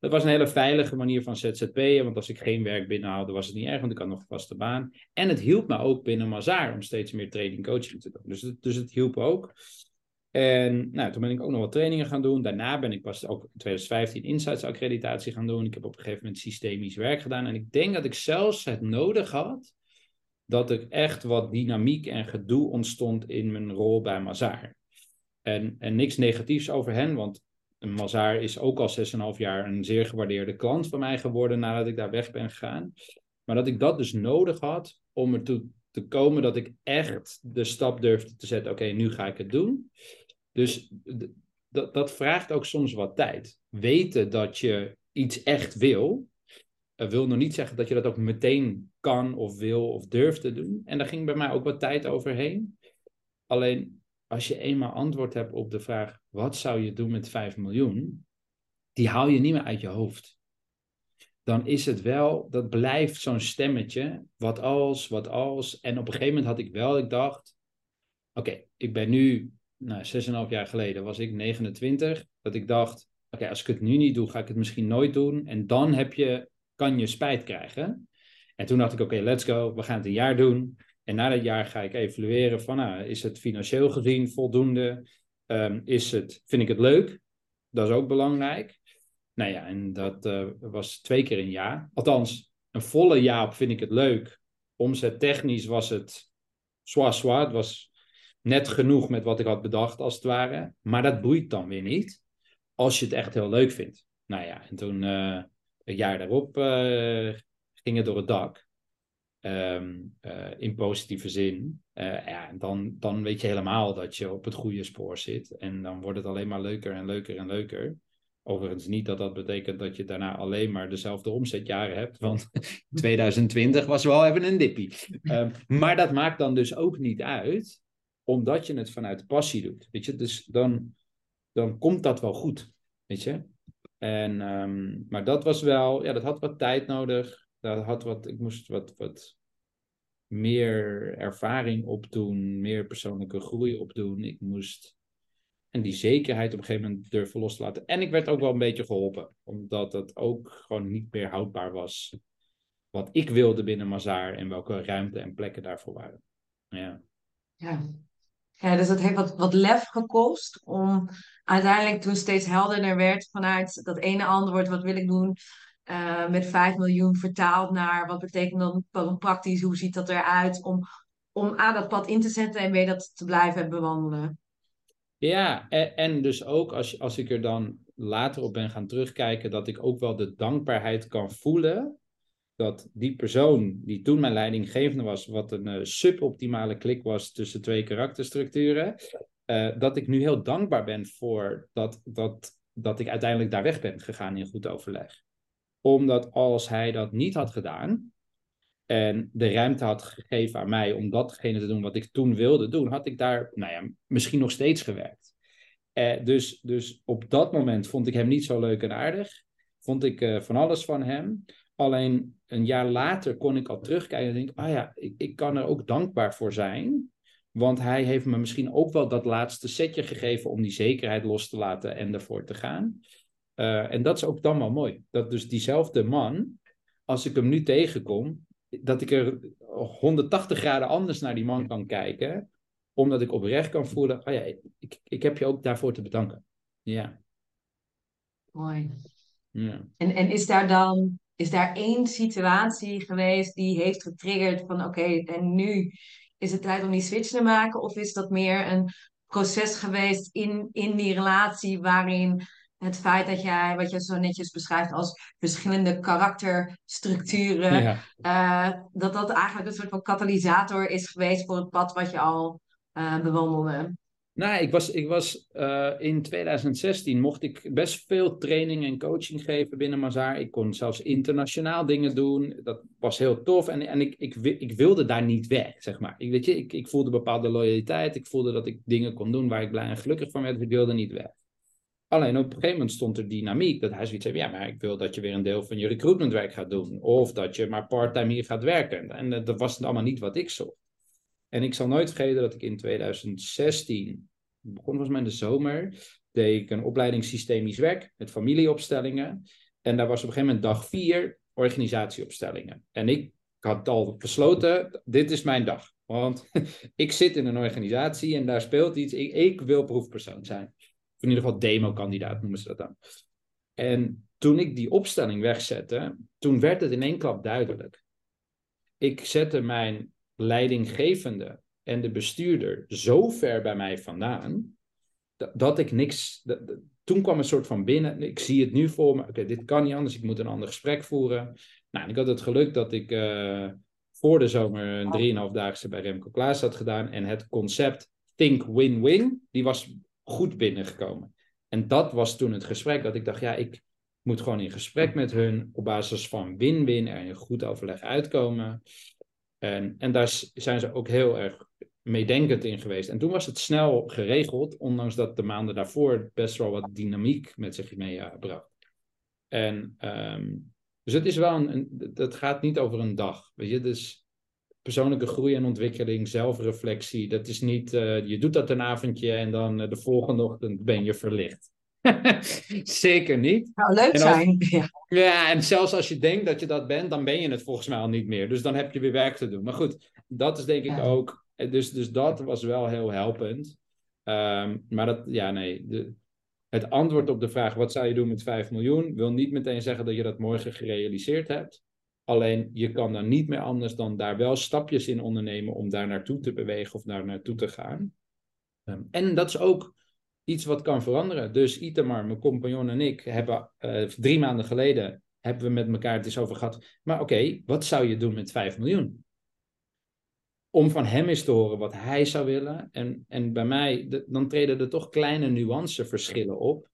Dat was een hele veilige manier van ZZP'en, want als ik geen werk binnenhaalde, was het niet erg, want ik had nog een vaste baan. En het hielp me ook binnen Mazaar om steeds meer trading coaching te doen. Dus, dus het hielp ook. En nou, toen ben ik ook nog wat trainingen gaan doen. Daarna ben ik pas ook in 2015 Insights accreditatie gaan doen. Ik heb op een gegeven moment systemisch werk gedaan. En ik denk dat ik zelfs het nodig had dat er echt wat dynamiek en gedoe ontstond in mijn rol bij Mazaar. En, en niks negatiefs over hen, want Mazaar is ook al 6,5 jaar een zeer gewaardeerde klant van mij geworden nadat ik daar weg ben gegaan. Maar dat ik dat dus nodig had om ertoe te komen dat ik echt de stap durfde te zetten. Oké, nu ga ik het doen. Dus dat, dat vraagt ook soms wat tijd. Weten dat je iets echt wil, uh, wil nog niet zeggen dat je dat ook meteen kan of wil of durft te doen. En daar ging bij mij ook wat tijd overheen. Alleen als je eenmaal antwoord hebt op de vraag: wat zou je doen met 5 miljoen? Die haal je niet meer uit je hoofd dan is het wel, dat blijft zo'n stemmetje. Wat als, wat als. En op een gegeven moment had ik wel, ik dacht, oké, ik ben nu, nou, 6,5 jaar geleden was ik 29, dat ik dacht, oké, als ik het nu niet doe, ga ik het misschien nooit doen. En dan heb je, kan je spijt krijgen. En toen dacht ik, oké, let's go, we gaan het een jaar doen. En na dat jaar ga ik evalueren van, nou, is het financieel gezien voldoende? Um, is het, vind ik het leuk? Dat is ook belangrijk. Nou ja, en dat uh, was twee keer een jaar. Althans, een volle jaar vind ik het leuk. Omzet technisch was het zwaar zwaar. Het was net genoeg met wat ik had bedacht, als het ware. Maar dat boeit dan weer niet, als je het echt heel leuk vindt. Nou ja, en toen, uh, een jaar daarop, uh, ging het door het dak. Um, in positieve zin. ja, dan, dan weet je helemaal dat je op het goede spoor zit. En dan wordt het alleen maar leuker en leuker en leuker. Overigens niet dat dat betekent dat je daarna alleen maar dezelfde omzetjaren hebt, want 2020 was wel even een dippie. Um, maar dat maakt dan dus ook niet uit, omdat je het vanuit passie doet. Weet je, dus dan, dan komt dat wel goed, weet je. En, um, maar dat was wel, ja, dat had wat tijd nodig. Dat had wat, ik moest wat, wat meer ervaring opdoen, meer persoonlijke groei opdoen. Ik moest en die zekerheid op een gegeven moment durven los te laten. En ik werd ook wel een beetje geholpen, omdat het ook gewoon niet meer houdbaar was. Wat ik wilde binnen Mazaar en welke ruimte en plekken daarvoor waren. Ja. ja. Ja, dus het heeft wat, wat lef gekost om uiteindelijk toen steeds helderder werd vanuit dat ene antwoord, wat wil ik doen, uh, met 5 miljoen vertaald naar wat betekent dan praktisch, hoe ziet dat eruit, om, om aan dat pad in te zetten en weer dat te blijven bewandelen. Ja, en, dus ook als, als ik er dan later op ben gaan terugkijken, dat ik ook wel de dankbaarheid kan voelen dat die persoon die toen mijn leidinggevende was, wat een uh, suboptimale klik was tussen twee karakterstructuren, uh, dat ik nu heel dankbaar ben voor dat, dat, dat ik uiteindelijk daar weg ben gegaan in goed overleg. Omdat als hij dat niet had gedaan en de ruimte had gegeven aan mij om datgene te doen wat ik toen wilde doen, had ik daar nou ja, misschien nog steeds gewerkt. Uh, dus, dus op dat moment vond ik hem niet zo leuk en aardig. Vond ik van alles van hem. Alleen een jaar later kon ik al terugkijken en denk, ah ja, ik, ik kan er ook dankbaar voor zijn. Want hij heeft me misschien ook wel dat laatste setje gegeven om die zekerheid los te laten en ervoor te gaan. Uh, en dat is ook dan wel mooi. Dat dus diezelfde man, als ik hem nu tegenkom, dat ik er 180 graden anders naar die man kan kijken. Omdat ik oprecht kan voelen, oh ja, ik, ik heb je ook daarvoor te bedanken. Ja. Mooi. Ja. En, en is daar dan is daar één situatie geweest die heeft getriggerd van oké, en nu is het tijd om die switch te maken? Of is dat meer een proces geweest in, in die relatie waarin het feit dat jij, wat je zo netjes beschrijft als verschillende karakterstructuren, uh, dat dat eigenlijk een soort van katalysator is geweest voor het pad wat je al uh, bewandelde? Nou, ik was, ik was uh, in 2016 mocht ik best veel training en coaching geven binnen Mazaar. Ik kon zelfs internationaal dingen doen. Dat was heel tof. En, en ik, ik, ik wilde daar niet weg, zeg maar. Ik, weet je, ik, ik voelde bepaalde loyaliteit. Ik voelde dat ik dingen kon doen waar ik blij en gelukkig van werd. Ik wilde niet weg. Alleen op een gegeven moment stond er dynamiek. Dat hij zoiets zei, ja, maar ik wil dat je weer een deel van je recruitmentwerk gaat doen. Of dat je maar parttime hier gaat werken. En dat was allemaal niet wat ik zocht. En ik zal nooit vergeten dat ik in 2016, begon was mij in de zomer, deed ik een opleiding systemisch werk met familieopstellingen. En daar was op een gegeven moment dag vier organisatieopstellingen. En ik had al besloten, dit is mijn dag. Want ik zit in een organisatie en daar speelt iets. Ik wil proefpersoon zijn. In ieder geval demo-kandidaat noemen ze dat dan. En toen ik die opstelling wegzette, toen werd het in één klap duidelijk. Ik zette mijn leidinggevende en de bestuurder zo ver bij mij vandaan, dat, ik niks. Toen kwam een soort van binnen. Ik zie het nu voor me. Oké, dit kan niet anders. Ik moet een ander gesprek voeren. Nou, en ik had het geluk dat ik uh, voor de zomer een drieënhalfdaagse bij Remco Klaas had gedaan. En het concept Think Win-Win, die was goed binnengekomen. En dat was toen het gesprek dat ik dacht, ja, ik moet gewoon in gesprek met hun op basis van win-win er een goed overleg uitkomen. En, en daar zijn ze ook heel erg meedenkend in geweest. En toen was het snel geregeld, ondanks dat de maanden daarvoor best wel wat dynamiek met zich meebracht. En um, dus het is wel een, het gaat niet over een dag. Weet je, dus persoonlijke groei en ontwikkeling, zelfreflectie, dat is niet, uh, je doet dat een avondje en dan uh, de volgende ochtend ben je verlicht. Zeker niet. Nou, leuk zijn. Ja. ja, en zelfs als je denkt dat je dat bent, dan ben je het volgens mij al niet meer. Dus dan heb je weer werk te doen. Maar goed, dat is denk ik ook. Dus, dus dat was wel heel helpend. Um, maar dat, ja, nee. De, het antwoord op de vraag: wat zou je doen met 5 miljoen? wil niet meteen zeggen dat je dat morgen gerealiseerd hebt. Alleen je kan dan niet meer anders dan daar wel stapjes in ondernemen om daar naartoe te bewegen of daar naartoe te gaan. Um, en dat is ook iets wat kan veranderen. Dus Itamar, mijn compagnon en ik hebben uh, drie maanden geleden hebben we met elkaar het eens over gehad. Maar oké, wat zou je doen met 5 miljoen? Om van hem eens te horen wat hij zou willen. En, en bij mij, dan treden er toch kleine nuanceverschillen op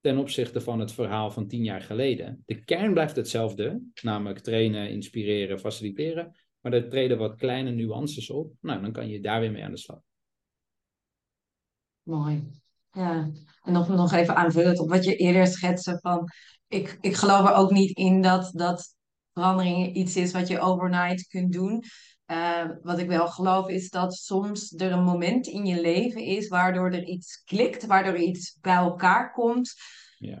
ten opzichte van het verhaal van tien jaar geleden. De kern blijft hetzelfde, namelijk trainen, inspireren, faciliteren. Maar er treden wat kleine nuances op. Nou, dan kan je daar weer mee aan de slag. Mooi. Ja, en nog, nog even aanvullend op wat je eerder schetste van... Ik, ik geloof er ook niet in dat, dat verandering iets is wat je overnight kunt doen. Uh, wat ik wel geloof is dat soms er een moment in je leven is waardoor er iets klikt, waardoor iets bij elkaar komt. Ja.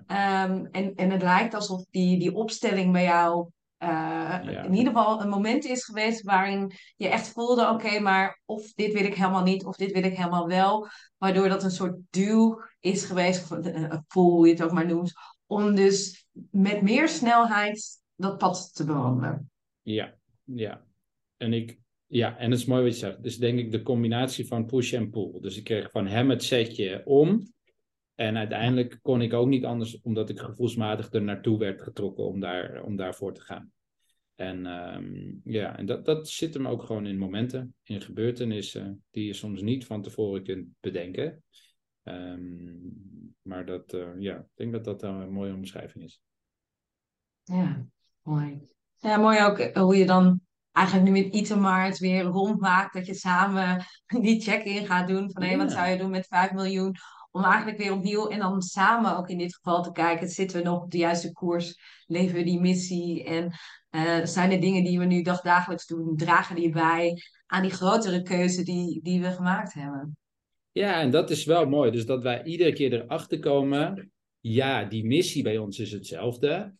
Um, en, en het lijkt alsof die, die opstelling bij jou uh, in ieder geval een moment is geweest waarin je echt voelde: oké, maar of dit wil ik helemaal niet, of dit wil ik helemaal wel. Waardoor dat een soort duw is geweest, of een pool, hoe je het ook maar noemt, om dus met meer snelheid dat pad te bewandelen. Ja, ja. En ik, ja, en het is mooi wat je zegt. Dus denk ik de combinatie van push en pull. Dus ik kreeg van hem het setje om. En uiteindelijk kon ik ook niet anders, omdat ik gevoelsmatig er naartoe werd getrokken om, daar, om daarvoor te gaan. En ehm, ja, en dat, dat zit hem ook gewoon in momenten, in gebeurtenissen die je soms niet van tevoren kunt bedenken. Ehm, maar dat, uh, ja, ik denk dat dat een mooie omschrijving is. Ja, mooi. Ja, mooi ook eh, hoe je dan eigenlijk nu met Itemar het weer rondmaakt. Dat je samen die check-in gaat doen van hé, wat zou je doen met 5 miljoen? Om eigenlijk weer opnieuw en dan samen ook in dit geval te kijken, zitten we nog op de juiste koers? Leven we die missie? En uh, zijn er dingen die we nu dagdagelijks doen? Dragen die bij aan die grotere keuze die, die we gemaakt hebben? Ja, en dat is wel mooi. Dus dat wij iedere keer erachter komen. Ja, die missie bij ons is hetzelfde.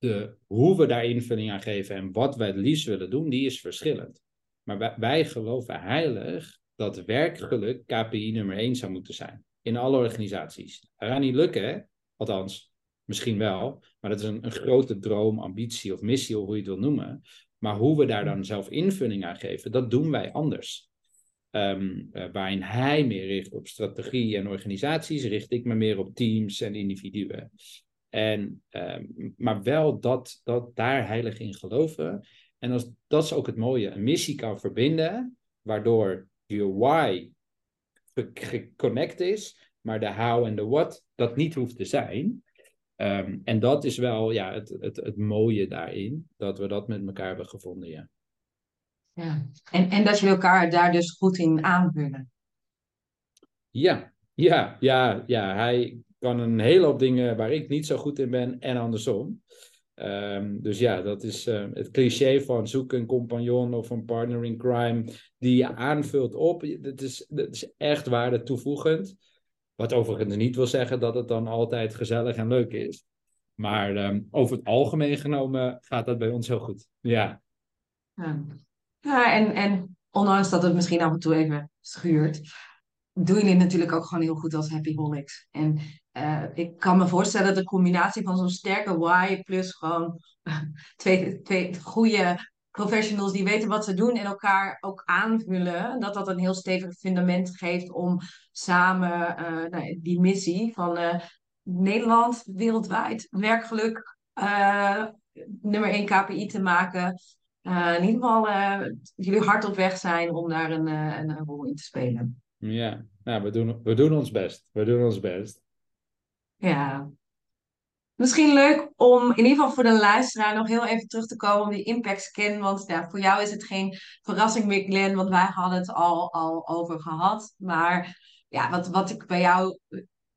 De, hoe we daar invulling aan geven en wat wij het liefst willen doen, die is verschillend. Maar wij, geloven heilig dat werkgeluk KPI nummer 1 zou moeten zijn in alle organisaties. Dat gaat niet lukken, hè? althans, misschien wel, maar dat is een, grote droom, ambitie of missie, of hoe je het wil noemen. Maar hoe we daar dan zelf invulling aan geven, dat doen wij anders. Um, waarin hij meer richt op strategie en organisaties, richt ik me meer op teams en individuen. En, um, maar wel dat, dat daar heilig in geloven. En als, dat is ook het mooie, een missie kan verbinden, waardoor je why geconnect is, maar de how en de what dat niet hoeft te zijn. Um, en dat is wel ja, het, het, het mooie daarin, dat we dat met elkaar hebben gevonden, ja. Ja, en, en dat jullie elkaar daar dus goed in aanvullen. Ja, ja, ja, ja. Hij kan een hele hoop dingen waar ik niet zo goed in ben en andersom. Um, dus ja, dat is uh, het cliché van zoek een compagnon of een partner in crime die je aanvult op. Dat is, dat is echt waarde toevoegend. Wat overigens niet wil zeggen dat het dan altijd gezellig en leuk is. Maar um, over het algemeen genomen gaat dat bij ons heel goed. Ja. ja. Ja, en, en ondanks dat het misschien af en toe even schuurt, doen jullie natuurlijk ook gewoon heel goed als Happy Holics. En uh, ik kan me voorstellen dat de combinatie van zo'n sterke why plus gewoon twee, twee goede professionals die weten wat ze doen en elkaar ook aanvullen, dat dat een heel stevig fundament geeft om samen uh, nou, die missie van uh, Nederland wereldwijd werkgeluk nummer 1 KPI te maken. In ieder geval jullie hard op weg zijn om daar een, een, rol in te spelen. Ja, nou, we, doen, we doen ons best. We doen ons best. Ja. Misschien leuk om in ieder geval voor de luisteraar nog heel even terug te komen op die impact scan. Want ja, voor jou is het geen verrassing meer, Glenn, want wij hadden het al, al over gehad. Maar ja, wat, wat ik bij jou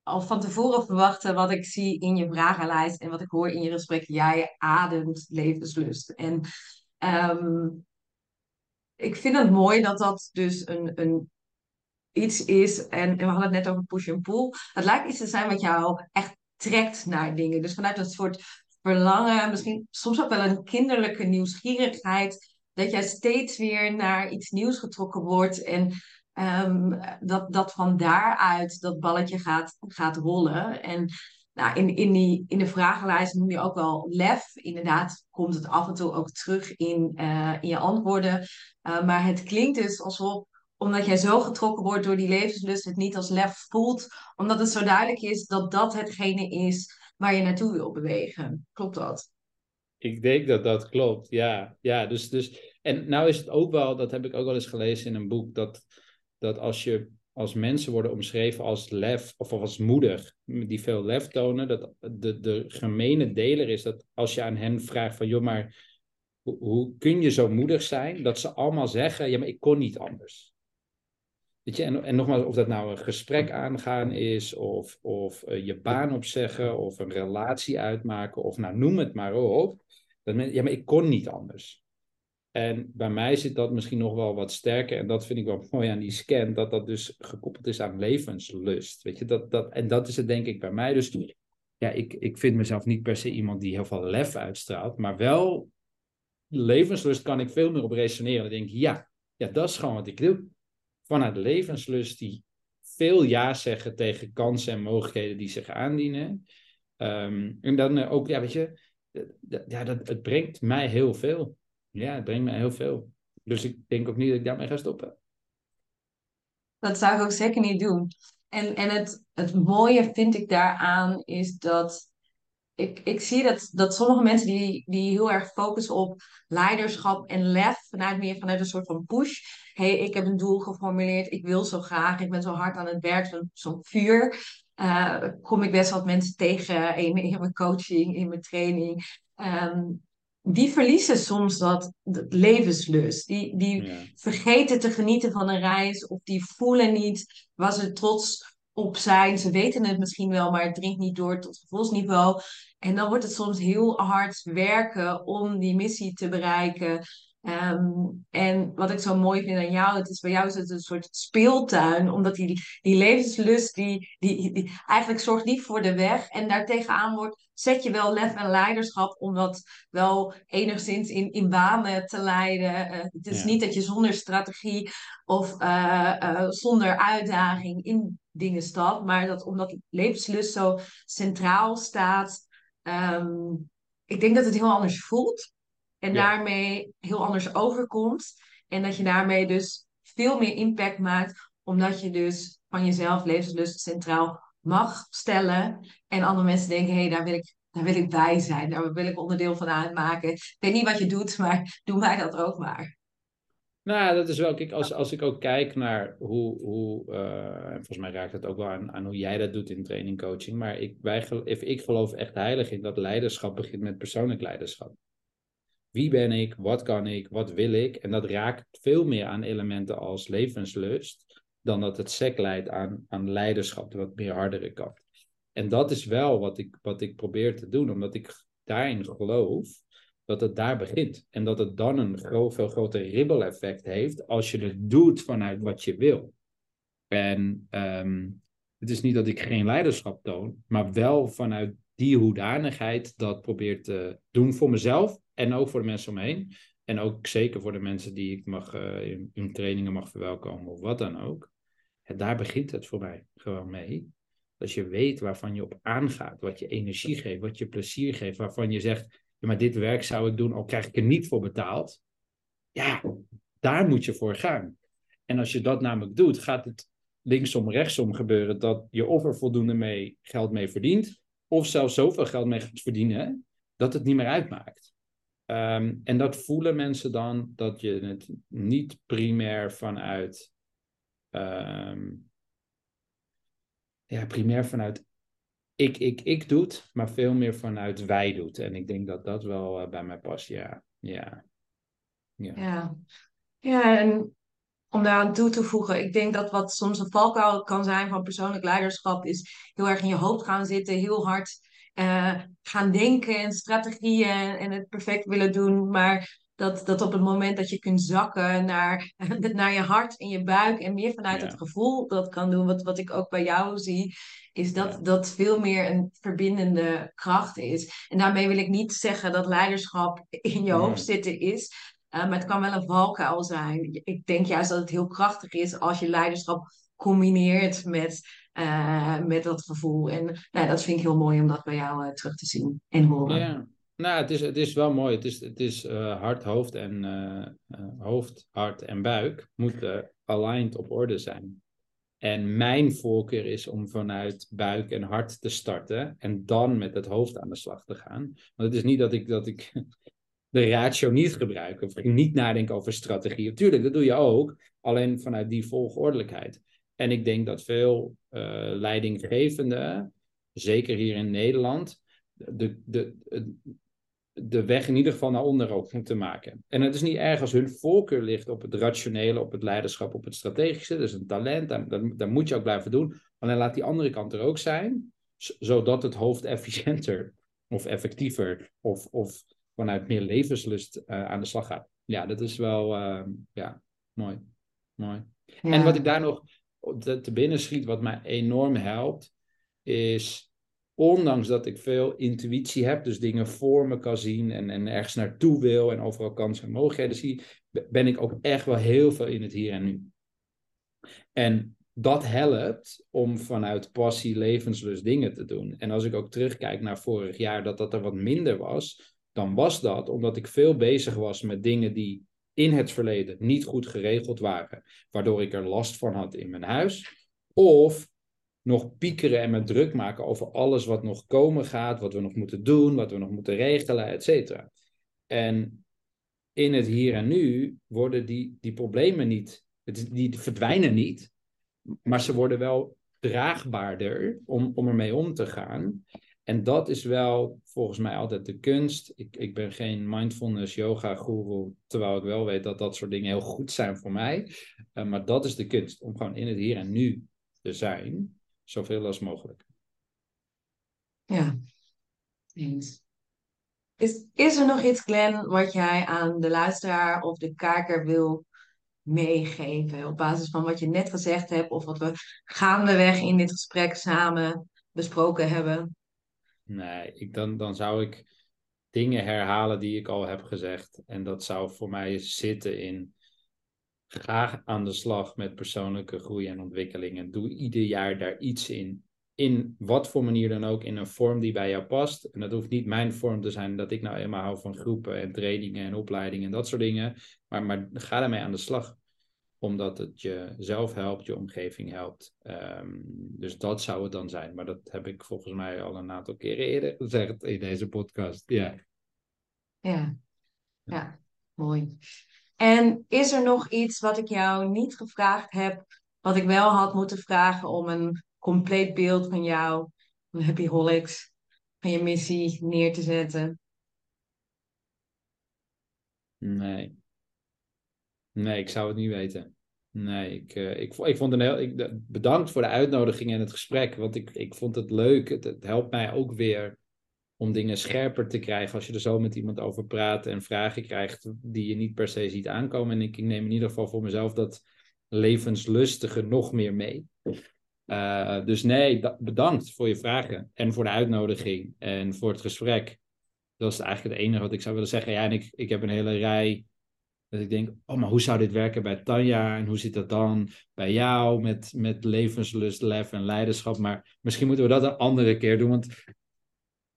al van tevoren verwachtte, wat ik zie in je vragenlijst en wat ik hoor in je gesprek, jij ademt levenslust. En Um, ik vind het mooi dat dat dus een, een iets is. En, we hadden het net over push en pull. Het lijkt iets te zijn wat jou echt trekt naar dingen. Dus vanuit dat soort verlangen, misschien soms ook wel een kinderlijke nieuwsgierigheid. Dat jij steeds weer naar iets nieuws getrokken wordt. En um, dat, dat van daaruit dat balletje gaat, gaat rollen. En nou, in, in, die, in de vragenlijst noem je ook wel lef. Inderdaad komt het af en toe ook terug in, uh, in je antwoorden. Uh, maar het klinkt dus alsof, omdat jij zo getrokken wordt door die levenslust, het niet als lef voelt. Omdat het zo duidelijk is dat dat hetgene is waar je naartoe wil bewegen. Klopt dat? Ik denk dat dat klopt, ja. ja dus, dus, en nou is het ook wel, dat heb ik ook wel eens gelezen in een boek, dat, dat als je als mensen worden omschreven als lef of als moedig, die veel lef tonen, dat de, de gemene deler is dat als je aan hen vraagt van, joh, maar hoe, hoe kun je zo moedig zijn? Dat ze allemaal zeggen, ja, maar ik kon niet anders. Weet je, en, en nogmaals, of dat nou een gesprek aangaan is, of, of uh, je baan opzeggen, of een relatie uitmaken, of nou noem het maar op. Dat men, ja, maar ik kon niet anders. En bij mij zit dat misschien nog wel wat sterker. En dat vind ik wel mooi aan die scan. Dat dat dus gekoppeld is aan levenslust. Weet je, dat, dat, en dat is het denk ik bij mij. Dus ja, ik, ik vind mezelf niet per se iemand die heel veel lef uitstraalt. Maar wel levenslust kan ik veel meer op resoneren. Dan denk ik, ja, ja, dat is gewoon wat ik doe. Vanuit levenslust die veel ja zeggen tegen kansen en mogelijkheden die zich aandienen. Ehm, en dan eh, ook, ja, weet je, ja, dat, het brengt mij heel veel. Ja, het brengt mij heel veel. Dus ik denk ook niet dat ik daarmee ga stoppen. Dat zou ik ook zeker niet doen. En, en het, het mooie vind ik daaraan is dat ik, ik zie dat, dat sommige mensen die, die heel erg focussen op leiderschap en lef, vanuit meer vanuit een soort van push. hey, ik heb een doel geformuleerd, ik wil zo graag, ik ben zo hard aan het werk, zo'n zo vuur. Uh, kom ik best wat mensen tegen in, in mijn coaching, in mijn training. Ehm, die verliezen soms dat, levenslust. Die, die vergeten te genieten van een reis of die voelen niet waar ze trots op zijn. Ze weten het misschien wel, maar het dringt niet door tot gevoelsniveau. En dan wordt het soms heel hard werken om die missie te bereiken. Ehm, en wat ik zo mooi vind aan jou, het is bij jou is het een soort speeltuin, omdat die, die levenslust, die, die, die, eigenlijk zorgt die voor de weg. En daartegenaan wordt, zet je wel lef en leiderschap om dat wel enigszins in, in banen te leiden. Uh, het is niet dat je zonder strategie of uh, uh, zonder uitdaging in dingen stapt, maar dat omdat levenslust zo centraal staat, um, ik denk dat het heel anders voelt. En daarmee heel anders overkomt. En dat je daarmee dus veel meer impact maakt. Omdat je dus van jezelf levenslust centraal mag stellen. En andere mensen denken, hé, hey, daar wil ik daar wil ik bij zijn, daar wil ik onderdeel van uitmaken. Ik weet niet wat je doet, maar doe mij dat ook maar. Nou, dat is wel, kijk, als, als ik ook kijk naar hoe, hoe uh, volgens mij raakt het ook wel aan, aan hoe jij dat doet in training coaching, maar ik, wij, ik geloof echt heilig in dat leiderschap begint met persoonlijk leiderschap. Wie ben ik? Wat kan ik? Wat wil ik? En dat raakt veel meer aan elementen als levenslust dan dat het sec leidt aan, aan leiderschap, de wat meer hardere kant. En dat is wel wat ik, wat ik probeer te doen, omdat ik daarin geloof dat het daar begint. En dat het dan een veel groter ribbel-effect heeft als je het doet vanuit wat je wil. En ehm, het is niet dat ik geen leiderschap toon, maar wel vanuit die hoedanigheid dat probeer te doen voor mezelf en ook voor de mensen omheen. En ook zeker voor de mensen die ik mag, uh, in, in, trainingen mag verwelkomen of wat dan ook. En daar begint het voor mij gewoon mee. Als je weet waarvan je op aangaat, wat je energie geeft, wat je plezier geeft, waarvan je zegt, ja, maar dit werk zou ik doen, al krijg ik er niet voor betaald. Ja, daar moet je voor gaan. En als je dat namelijk doet, gaat het linksom, rechtsom gebeuren dat je of er voldoende mee, geld mee verdient, of zelfs zoveel geld mee gaat verdienen, dat het niet meer uitmaakt. Um, en dat voelen mensen dan dat je het niet primair vanuit. Um, ja, primair vanuit ik, ik, ik doet, maar veel meer vanuit wij doet. En ik denk dat dat wel uh, bij mij past, ja. Ja. ja. Ja. ja, en om daaraan toe te voegen, ik denk dat wat soms een valkuil kan zijn van persoonlijk leiderschap, is heel erg in je hoofd gaan zitten, heel hard uh, gaan denken en strategieën en het perfect willen doen. Maar dat, dat op het moment dat je kunt zakken naar, naar je hart en je buik en meer vanuit het gevoel dat kan doen, wat, wat ik ook bij jou zie, is dat dat veel meer een verbindende kracht is. En daarmee wil ik niet zeggen dat leiderschap in je hoofd zitten is. Uh, maar het kan wel een valkuil zijn. Ik denk juist dat het heel krachtig is als je leiderschap combineert met, met dat gevoel. En nou, dat vind ik heel mooi om dat bij jou uh, terug te zien en horen. Ja. Nou, het is, het is wel mooi. Het is, het is uh, hart, hoofd en hoofd, hart en buik moeten aligned op orde zijn. En mijn voorkeur is om vanuit buik en hart te starten en dan met het hoofd aan de slag te gaan. Want het is niet dat ik, dat ik de ratio niet gebruik of niet nadenken over strategie. Tuurlijk, dat doe je ook, alleen vanuit die volgordelijkheid. En ik denk dat veel uh, leidinggevenden, zeker hier in Nederland, de, de, de weg in ieder geval naar onder ook moeten maken. En het is niet erg als hun voorkeur ligt op het rationele, op het leiderschap, op het strategische. Dat is een talent, daar, moet je ook blijven doen. Alleen laat die andere kant er ook zijn, zodat het hoofd efficiënter of effectiever of, of vanuit meer levenslust uh, aan de slag gaat. Ja, dat is wel uh, ja, mooi. mooi. En wat ik daar nog te, te binnen schiet, wat mij enorm helpt, is ondanks dat ik veel intuïtie heb, dus dingen voor me kan zien en, en ergens naartoe wil en overal kansen en mogelijkheden zie, ben ik ook echt wel heel veel in het hier en nu. En dat helpt om vanuit passie, levenslust dingen te doen. En als ik ook terugkijk naar vorig jaar, dat dat er wat minder was, dan was dat omdat ik veel bezig was met dingen die in het verleden niet goed geregeld waren, waardoor ik er last van had in mijn huis. Of nog piekeren en me druk maken over alles wat nog komen gaat, wat we nog moeten doen, wat we nog moeten regelen, et cetera. En in het hier en nu worden die, die problemen niet, die verdwijnen niet, maar ze worden wel draagbaarder om, om ermee om te gaan. En dat is wel volgens mij altijd de kunst. Ik, ik ben geen mindfulness yoga guru, terwijl ik wel weet dat dat soort dingen heel goed zijn voor mij. Uh, maar dat is de kunst, om gewoon in het hier en nu te zijn, zoveel als mogelijk. Ja, eens. Is, is er nog iets, Glenn, wat jij aan de luisteraar of de kijker wil meegeven op basis van wat je net gezegd hebt of wat we gaandeweg in dit gesprek samen besproken hebben? Nee, ik, dan, dan zou ik dingen herhalen die ik al heb gezegd. En dat zou voor mij zitten in ga aan de slag met persoonlijke groei en ontwikkeling. doe ieder jaar daar iets in. In wat voor manier dan ook, in een vorm die bij jou past. En dat hoeft niet mijn vorm te zijn, dat ik nou eenmaal hou van groepen en trainingen en opleidingen en dat soort dingen. Maar, maar ga daarmee aan de slag omdat het je zelf helpt, je omgeving helpt. Ehm, dus dat zou het dan zijn. Maar dat heb ik volgens mij al een aantal keren eerder gezegd in deze podcast. Ja. Ja, ja, mooi. En is er nog iets wat ik jou niet gevraagd heb, wat ik wel had moeten vragen om een compleet beeld van jou, van Happy Holics, van je missie neer te zetten? Nee. Nee, ik zou het niet weten. Nee, ik, uh, ik, ik vond een heel. Ik, bedankt voor de uitnodiging en het gesprek. Want ik, ik vond het leuk. Het, het, helpt mij ook weer om dingen scherper te krijgen. Als je er zo met iemand over praat en vragen krijgt die je niet per se ziet aankomen. En ik, neem in ieder geval voor mezelf dat levenslustige nog meer mee. Uh, dus nee, bedankt voor je vragen en voor de uitnodiging en voor het gesprek. Dat is eigenlijk het enige wat ik zou willen zeggen. Ja, en ik, ik heb een hele rij dat ik denk, oh, maar hoe zou dit werken bij Tanja? En hoe zit dat dan bij jou met, met levenslust, lef en leiderschap? Maar misschien moeten we dat een andere keer doen. Want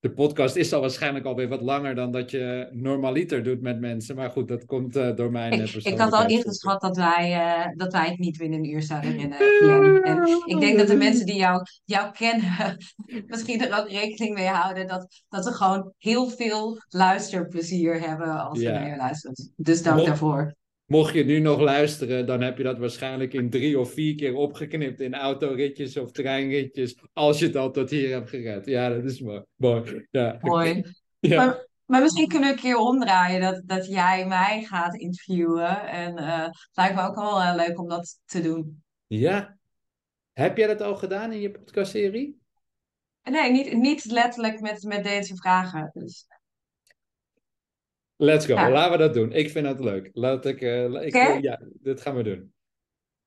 de podcast is al waarschijnlijk alweer wat langer dan dat je normaliter doet met mensen. Maar goed, dat komt uh, door mijn ik, ik had al ingeschat dat wij, uh, dat wij het niet binnen een uur zouden rennen. En ik denk dat de mensen die jou, jou kennen misschien er ook rekening mee houden dat, dat ze gewoon heel veel luisterplezier hebben als ja. je luistert. Dus dank daarvoor. Mocht je nu nog luisteren, dan heb je dat waarschijnlijk in drie of vier keer opgeknipt in autoritjes of treinritjes, als je het al tot hier hebt gered. Ja, dat is mooi. Mooi. Ja. mooi. Ja. Maar, maar, misschien kunnen we een keer omdraaien dat, dat jij mij gaat interviewen. En uh, het lijkt me ook wel uh, leuk om dat te doen. Ja. Heb jij dat al gedaan in je podcastserie? Nee, niet, niet letterlijk met, met deze vragen. Dus. Let's go. Laten we dat doen. Ik vind dat leuk. Laat ik, uh, ik uh, ja, dit gaan we doen.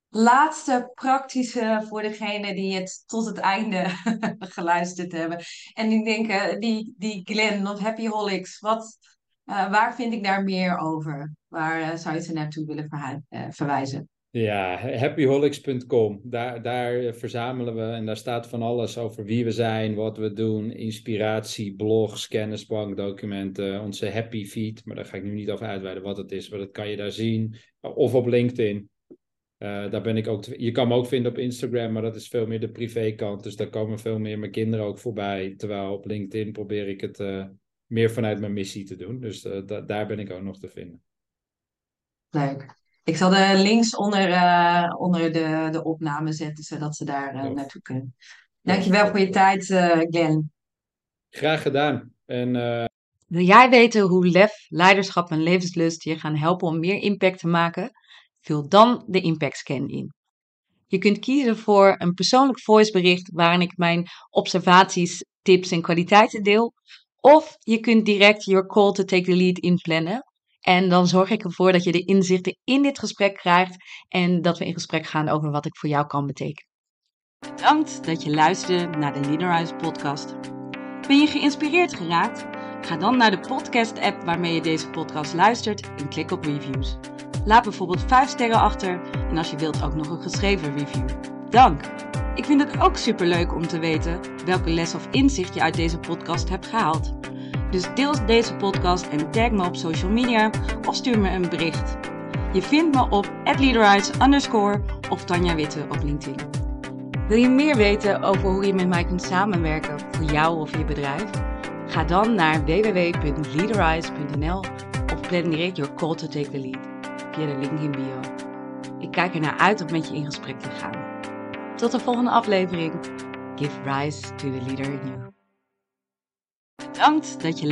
Laatste praktische voor degene die het tot het einde geluisterd hebben. En die denken, die, die Glen of Happy Holics, wat, uh, waar vind ik daar meer over? Waar zou je ze naartoe willen verwijzen? Ja, happyholics.com. Daar, daar verzamelen we en daar staat van alles over wie we zijn, wat we doen, inspiratie, blogs, kennisbankdocumenten, onze happy feed. Maar daar ga ik nu niet over uitweiden wat het is, maar dat kan je daar zien. Of op LinkedIn. Uh, daar ben ik ook je kan me ook vinden op Instagram, maar dat is veel meer de privékant. Dus daar komen veel meer mijn kinderen ook voorbij. Terwijl op LinkedIn probeer ik het uh, meer vanuit mijn missie te doen. Dus da daar ben ik ook nog te vinden. Leuk. Ik zal de links onder, uh, onder de, de opname zetten, zodat ze daar uh, naartoe kunnen. Dankjewel voor je tijd, uh, Glenn. Graag gedaan. En, Wil jij weten hoe lef, leiderschap en levenslust je gaan helpen om meer impact te maken? Vul dan de Impact Scan in. Je kunt kiezen voor een persoonlijk voicebericht waarin ik mijn observaties, tips en kwaliteiten deel. Of je kunt direct your call to take the lead inplannen en dan zorg ik ervoor dat je de inzichten in dit gesprek krijgt en dat we in gesprek gaan over wat ik voor jou kan betekenen. Bedankt dat je luisterde naar de Leaderize podcast. Ben je geïnspireerd geraakt? Ga dan naar de podcast-app waarmee je deze podcast luistert en klik op reviews. Laat bijvoorbeeld 5 sterren achter en als je wilt ook nog een geschreven review. Dank! Ik vind het ook superleuk om te weten welke les of inzicht je uit deze podcast hebt gehaald. Dus deel deze podcast en tag me op social media of stuur me een bericht. Je vindt me op underscore of Tanja Witte op LinkedIn. Wil je meer weten over hoe je met mij kunt samenwerken voor jou of je bedrijf? Ga dan naar www.leaderize.nl of plan direct your call to take the lead via de link in bio. Ik kijk ernaar uit om met je in gesprek te gaan. Tot de volgende aflevering. Give rise to the leader in you. Bedankt dat je